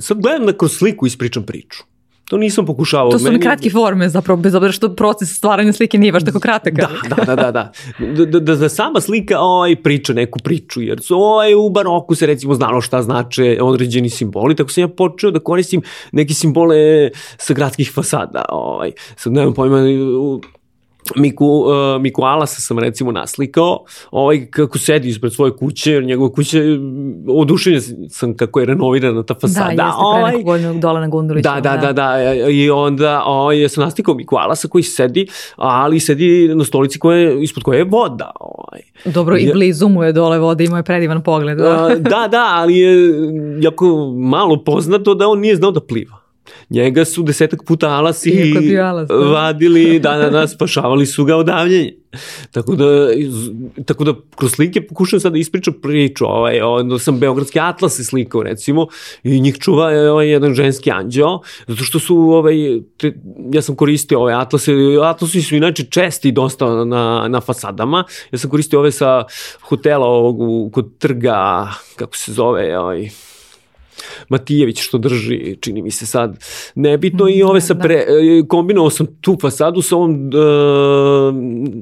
sad gledam da kroz sliku ispričam priču. To nisam pokušavao. To su one kratke forme zapravo, bez obzira što proces stvaranja slike nije baš tako kratak. Da, da, da, da, da. Da, da, da, da sama slika ovaj, priča neku priču, jer su ovaj, u baroku se recimo znalo šta znače određeni simboli, tako sam ja počeo da koristim neke simbole sa gradskih fasada. Ovaj. Sad nemam pojma, Miku, uh, Miku Alasa sam recimo naslikao, ovaj kako sedi ispred svoje kuće, jer njegove kuće, odušenjen sam kako je renovirana ta fasada. Da, jeste ovaj, pre nekog dole na Gunduliću. Da, da, da, da, i onda ovaj, ja sam naslikao Miku Alasa koji sedi, ali sedi na stolici koje, ispod koje je voda. Ovaj. Dobro, i blizu mu je dole voda, ima je predivan pogled. Da, da, da, ali je jako malo poznato da on nije znao da pliva njega su desetak puta alasi alas, da. vadili, da, da, da, spašavali su ga odavljenje. Tako da, tako da kroz slike pokušam sad da ispričam priču, ovaj, onda sam Beogradski atlas se slikao recimo i njih čuva ovaj, jedan ženski anđeo, zato što su, ovaj, te, ja sam koristio ove atlase, atlasi su inače česti dosta na, na fasadama, ja sam koristio ove sa hotela ovog kod trga, kako se zove, ovaj, Matijević što drži, čini mi se sad nebitno i ove sa da. pre, e, kombinovao sam tu fasadu sa ovom uh,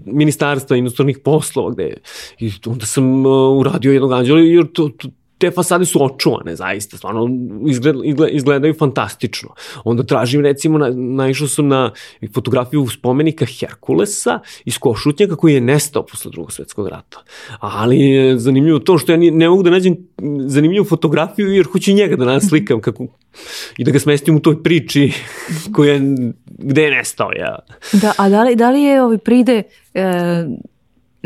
ministarstva inostranih poslova gde i onda sam uh, uradio jednog anđela jer to, to te fasade su očuvane, zaista, stvarno izgled, izgledaju fantastično. Onda tražim, recimo, na, naišao sam na fotografiju spomenika Herkulesa iz Košutnjaka koji je nestao posle drugog svetskog rata. Ali je zanimljivo to što ja ne, ne mogu da nađem zanimljivu fotografiju jer hoću njega da naslikam kako, i da ga smestim u toj priči koja, gde je nestao. Ja. Da, a da li, da li je ovi pride... E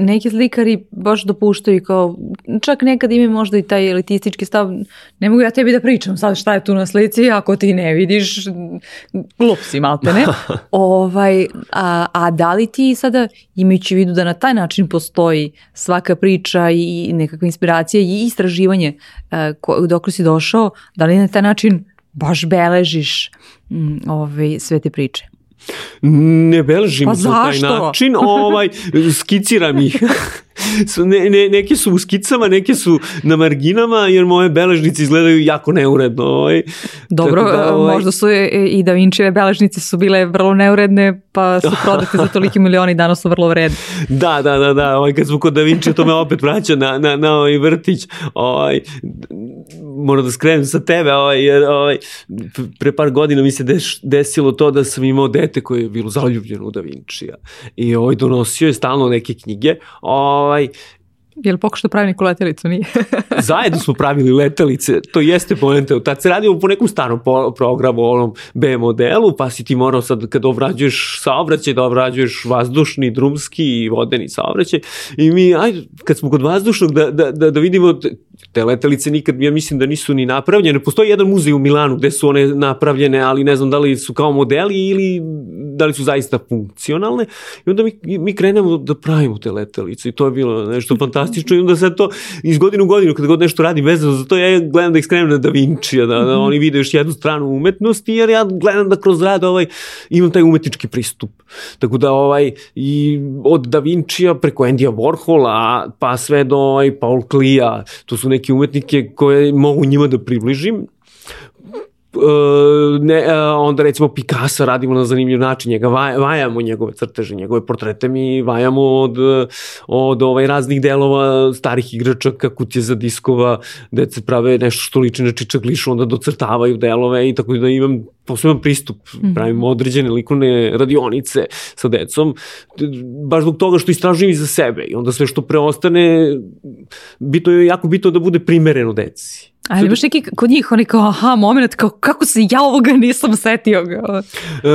neki slikari baš dopuštaju kao, čak nekad imaju možda i taj elitistički stav, ne mogu ja tebi da pričam sad šta je tu na slici, ako ti ne vidiš, glup si malte, ne? ovaj, a, a da li ti sada, imajući vidu da na taj način postoji svaka priča i nekakva inspiracija i istraživanje uh, dok si došao, da li na taj način baš beležiš um, ovaj, sve te priče? Ne beležim pa na taj način, ovaj, skiciram ih. ne, ne, neke su u skicama, neke su na marginama, jer moje beležnice izgledaju jako neuredno. Ovaj. Dobro, da, ovaj... možda su i Da Vinčeve beležnice su bile vrlo neuredne, pa su prodate za toliki milioni i danas su vrlo vredne. Da, da, da, da, ovaj, kad smo kod Da Vinci, to me opet vraća na, na, na ovaj vrtić. Ovaj, moram da skrenem sa tebe, ovaj, jer ovaj, pre par godina mi se deš, desilo to da sam imao dete koje je bilo zaljubljeno u Da Vincija i ovaj, donosio je stalno neke knjige, ovaj, Je li pokušao da pravi neku letelicu? Nije. Zajedno smo pravili letelice, to jeste poenta. Tad se radilo po nekom starom programu, onom B modelu, pa si ti morao sad kad obrađuješ saobraćaj, da obrađuješ vazdušni, drumski i vodeni saobraćaj. I mi, ajde, kad smo kod vazdušnog, da, da, da, da vidimo te letelice nikad, ja mislim da nisu ni napravljene. Postoji jedan muzej u Milanu gde su one napravljene, ali ne znam da li su kao modeli ili da li su zaista funkcionalne. I onda mi, mi krenemo da pravimo te letelice i to je bilo nešto fantastično i onda sad to iz godinu u godinu kad god nešto radim vezano za to, ja gledam da ih skrenem na Da Vinci, da, da oni vide još jednu stranu umetnosti, jer ja gledam da kroz rad ovaj, imam taj umetnički pristup. Tako da ovaj, i od Da Vincija preko Endija Warhola pa sve do ovaj, Paul Klija, to su neke umetnike koje mogu njima da približim ne, uh, onda recimo Picasso radimo na zanimljiv način, njega vaj, vajamo njegove crteže, njegove portrete mi vajamo od, od ovaj, raznih delova starih igračaka, kutje za diskova, deca prave nešto što liči na čičaglišu, onda docrtavaju delove i tako da imam poseban pristup, mm. pravimo određene likovne radionice sa decom, baš zbog toga što istražujem i za sebe i onda sve što preostane, bitno je jako bitno da bude primereno deci. Ali imaš neki kod njih, oni kao, aha, moment, kao, kako se ja ovoga nisam setio ga? E,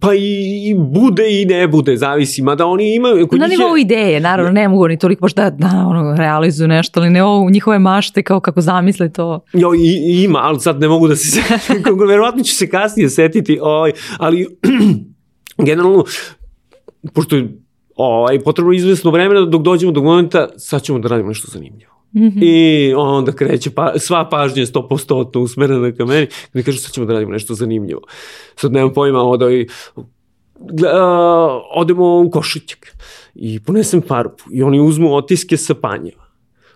pa i, i bude i ne bude, zavisi, mada oni imaju... Kod Na nivou je... ideje, naravno, ne mogu oni toliko baš da, da ono, realizuju nešto, ali ne ovo njihove mašte, kao kako zamisle to. Jo, i, ima, ali sad ne mogu da se setim, verovatno ću se kasnije setiti, ovaj, ali generalno, pošto je ovaj, potrebno izvesno vremena dok dođemo do momenta, sad ćemo da radimo nešto zanimljivo. -hmm. I onda kreće, pa, sva pažnja je 100% usmerena ka meni, gde kažu sad ćemo da radimo nešto zanimljivo. Sad nemam pojma, onda i, uh, odemo u Košićak i ponesem farbu i oni uzmu otiske sa panjeva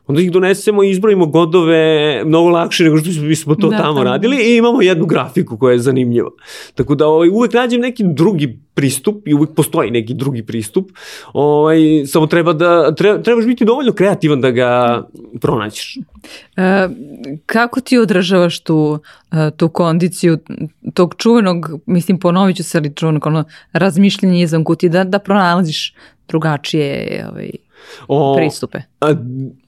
onda ih donesemo i izbrojimo godove mnogo lakše nego što bismo to da, tamo radili i imamo jednu grafiku koja je zanimljiva. Tako da ovaj, uvek nađem neki drugi pristup i uvek postoji neki drugi pristup, ovaj, samo treba da, treba, trebaš biti dovoljno kreativan da ga pronaćeš. E, kako ti održavaš tu, e, tu kondiciju tog čuvenog, mislim ponovit ću se ali čuvenog ono, razmišljenja izvan kuti, da, da pronalaziš drugačije ovaj, o, pristupe. A,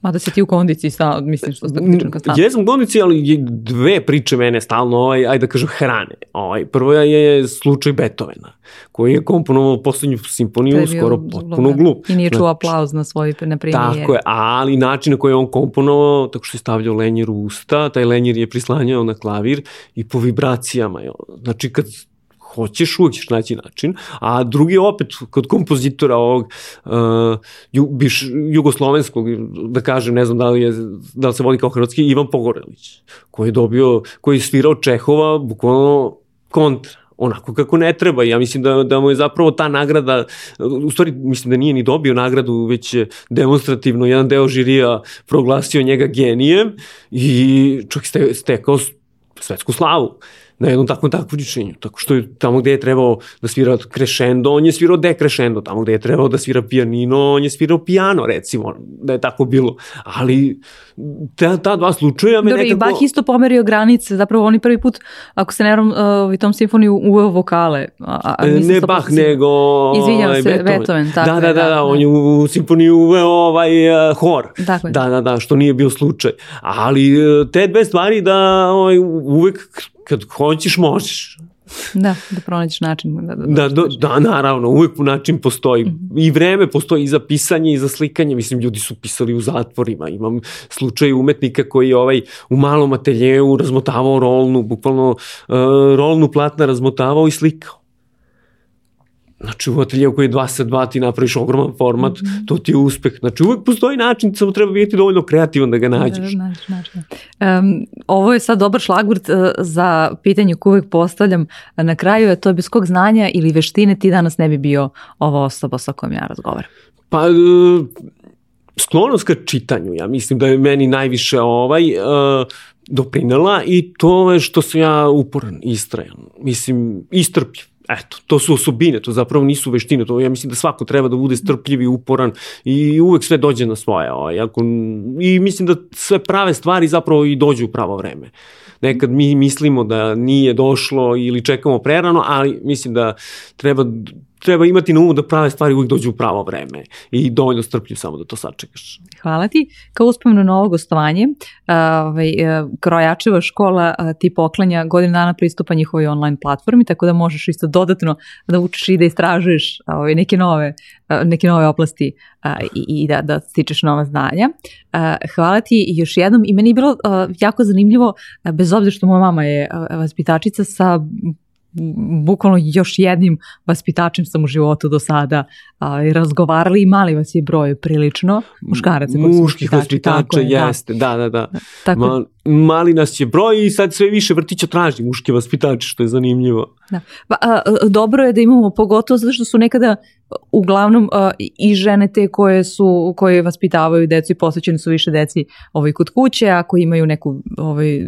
Mada si ti u kondiciji, sta, mislim što stalno. Jesam u kondiciji, ali dve priče mene stalno, ovaj, ajde da kažem, hrane. Ovaj, prvo je slučaj Beethovena, koji je komponovao poslednju simfoniju, skoro potpuno glup. I nije čuo znači, aplauz na svoj na. Tako je, ali način na koji je on komponovao, tako što je stavljao lenjer u usta, taj lenjer je prislanjao na klavir i po vibracijama. Znači, kad hoćeš, uvijek ćeš naći način, a drugi opet kod kompozitora ovog uh, biš, jugoslovenskog, da kažem, ne znam da li, je, da li se vodi kao hrvatski, Ivan Pogorelić, koji je dobio, koji je svirao Čehova, bukvalno kontra onako kako ne treba. Ja mislim da, da mu je zapravo ta nagrada, u stvari mislim da nije ni dobio nagradu, već je demonstrativno jedan deo žirija proglasio njega genijem i čovjek ste, stekao svetsku slavu na jednom takvom takmičenju. Tako što je tamo gde je trebao da svira crescendo, on je svirao decrescendo, tamo gde je trebao da svira pianino, on je svirao piano, recimo, da je tako bilo. Ali ta, ta dva slučaja me Dobre, nekako... Dobro, i Bach isto pomerio granice, zapravo oni prvi put, ako se ne rom, uh, tom simfoniju uveo vokale. A, a ne Bach, si... nego... Izvinjam ovaj, se, Beethoven. Beethoven tako da, da, da, da, da, on je u simfoniju uveo ovaj uh, hor. Dakle. Da, da, da, što nije bio slučaj. Ali uh, te dve stvari da ovaj, uvek kad hoćeš, možeš. Da, da pronađeš način. Da, da, da, da, da naravno, uvek način postoji. Mm -hmm. I vreme postoji i za pisanje i za slikanje. Mislim, ljudi su pisali u zatvorima. Imam slučaj umetnika koji je ovaj, u malom ateljevu razmotavao rolnu, bukvalno uh, rolnu platna razmotavao i slikao. Znači u ateljevu koji je 2 sa 2 ti napraviš ogroman format, mm -hmm. to ti je uspeh. Znači uvek postoji način, samo treba biti dovoljno kreativan da ga nađeš. Da, znači, znači. Um, ovo je sad dobar šlagvrt uh, za pitanje koje uvek postavljam na kraju, je to bez kog znanja ili veštine ti danas ne bi bio ova osoba sa kojom ja razgovaram? Pa, uh, sklonost ka čitanju, ja mislim da je meni najviše ovaj, uh, doprinela i to je što sam ja uporan, istrajan, mislim, istrpljiv Eto, to su osobine, to zapravo nisu veštine, to ja mislim da svako treba da bude strpljiv i uporan i uvek sve dođe na svoje. Ovaj, ako, I mislim da sve prave stvari zapravo i dođu u pravo vreme. Nekad mi mislimo da nije došlo ili čekamo prerano, ali mislim da treba treba imati na umu da prave stvari uvijek dođu u pravo vreme i dovoljno strpljiv samo da to sačekaš. Hvala ti. Kao uspomenu na ovo gostovanje, ovaj, e, Krojačeva škola ti poklanja godinu dana pristupa njihovoj online platformi, tako da možeš isto dodatno da učiš i da istražuješ ovaj, neke nove neke nove oblasti i, i da, da stičeš nova znanja. Hvala ti još jednom i meni je bilo jako zanimljivo, bez obzira što moja mama je vaspitačica sa bukvalno još jednim vaspitačem sam u životu do sada a, razgovarali i mali vas je broj prilično muškaraca koji Muških vaspitača je, da. jeste, da, da, da. Tako... Ma, mali nas je broj i sad sve više vrtića traži muške vaspitače, što je zanimljivo. Da. Pa, a, dobro je da imamo, pogotovo zato što su nekada uglavnom a, i žene te koje su koje vaspitavaju decu i posvećene su više deci ovaj kod kuće, ako imaju neku ovaj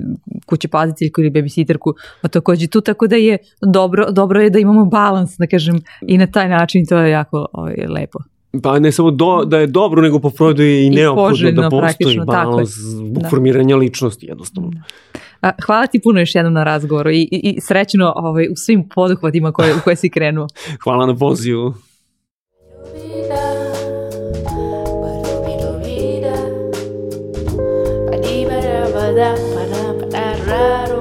kuće paziteljku ili babysitterku, a takođe tu tako da je dobro dobro je da imamo balans, da kažem, i na taj način to je jako ovaj, lepo. Pa ne samo do, da je dobro, nego po Freudu je i, I neophodno da postoji balans zbog da. formiranja ličnosti jednostavno. Da. Hvala ti puno još jednom na razgovoru i, i, i srećno ovaj, u svim poduhvatima koje, u koje si krenuo. Hvala na pozivu. da para para rumba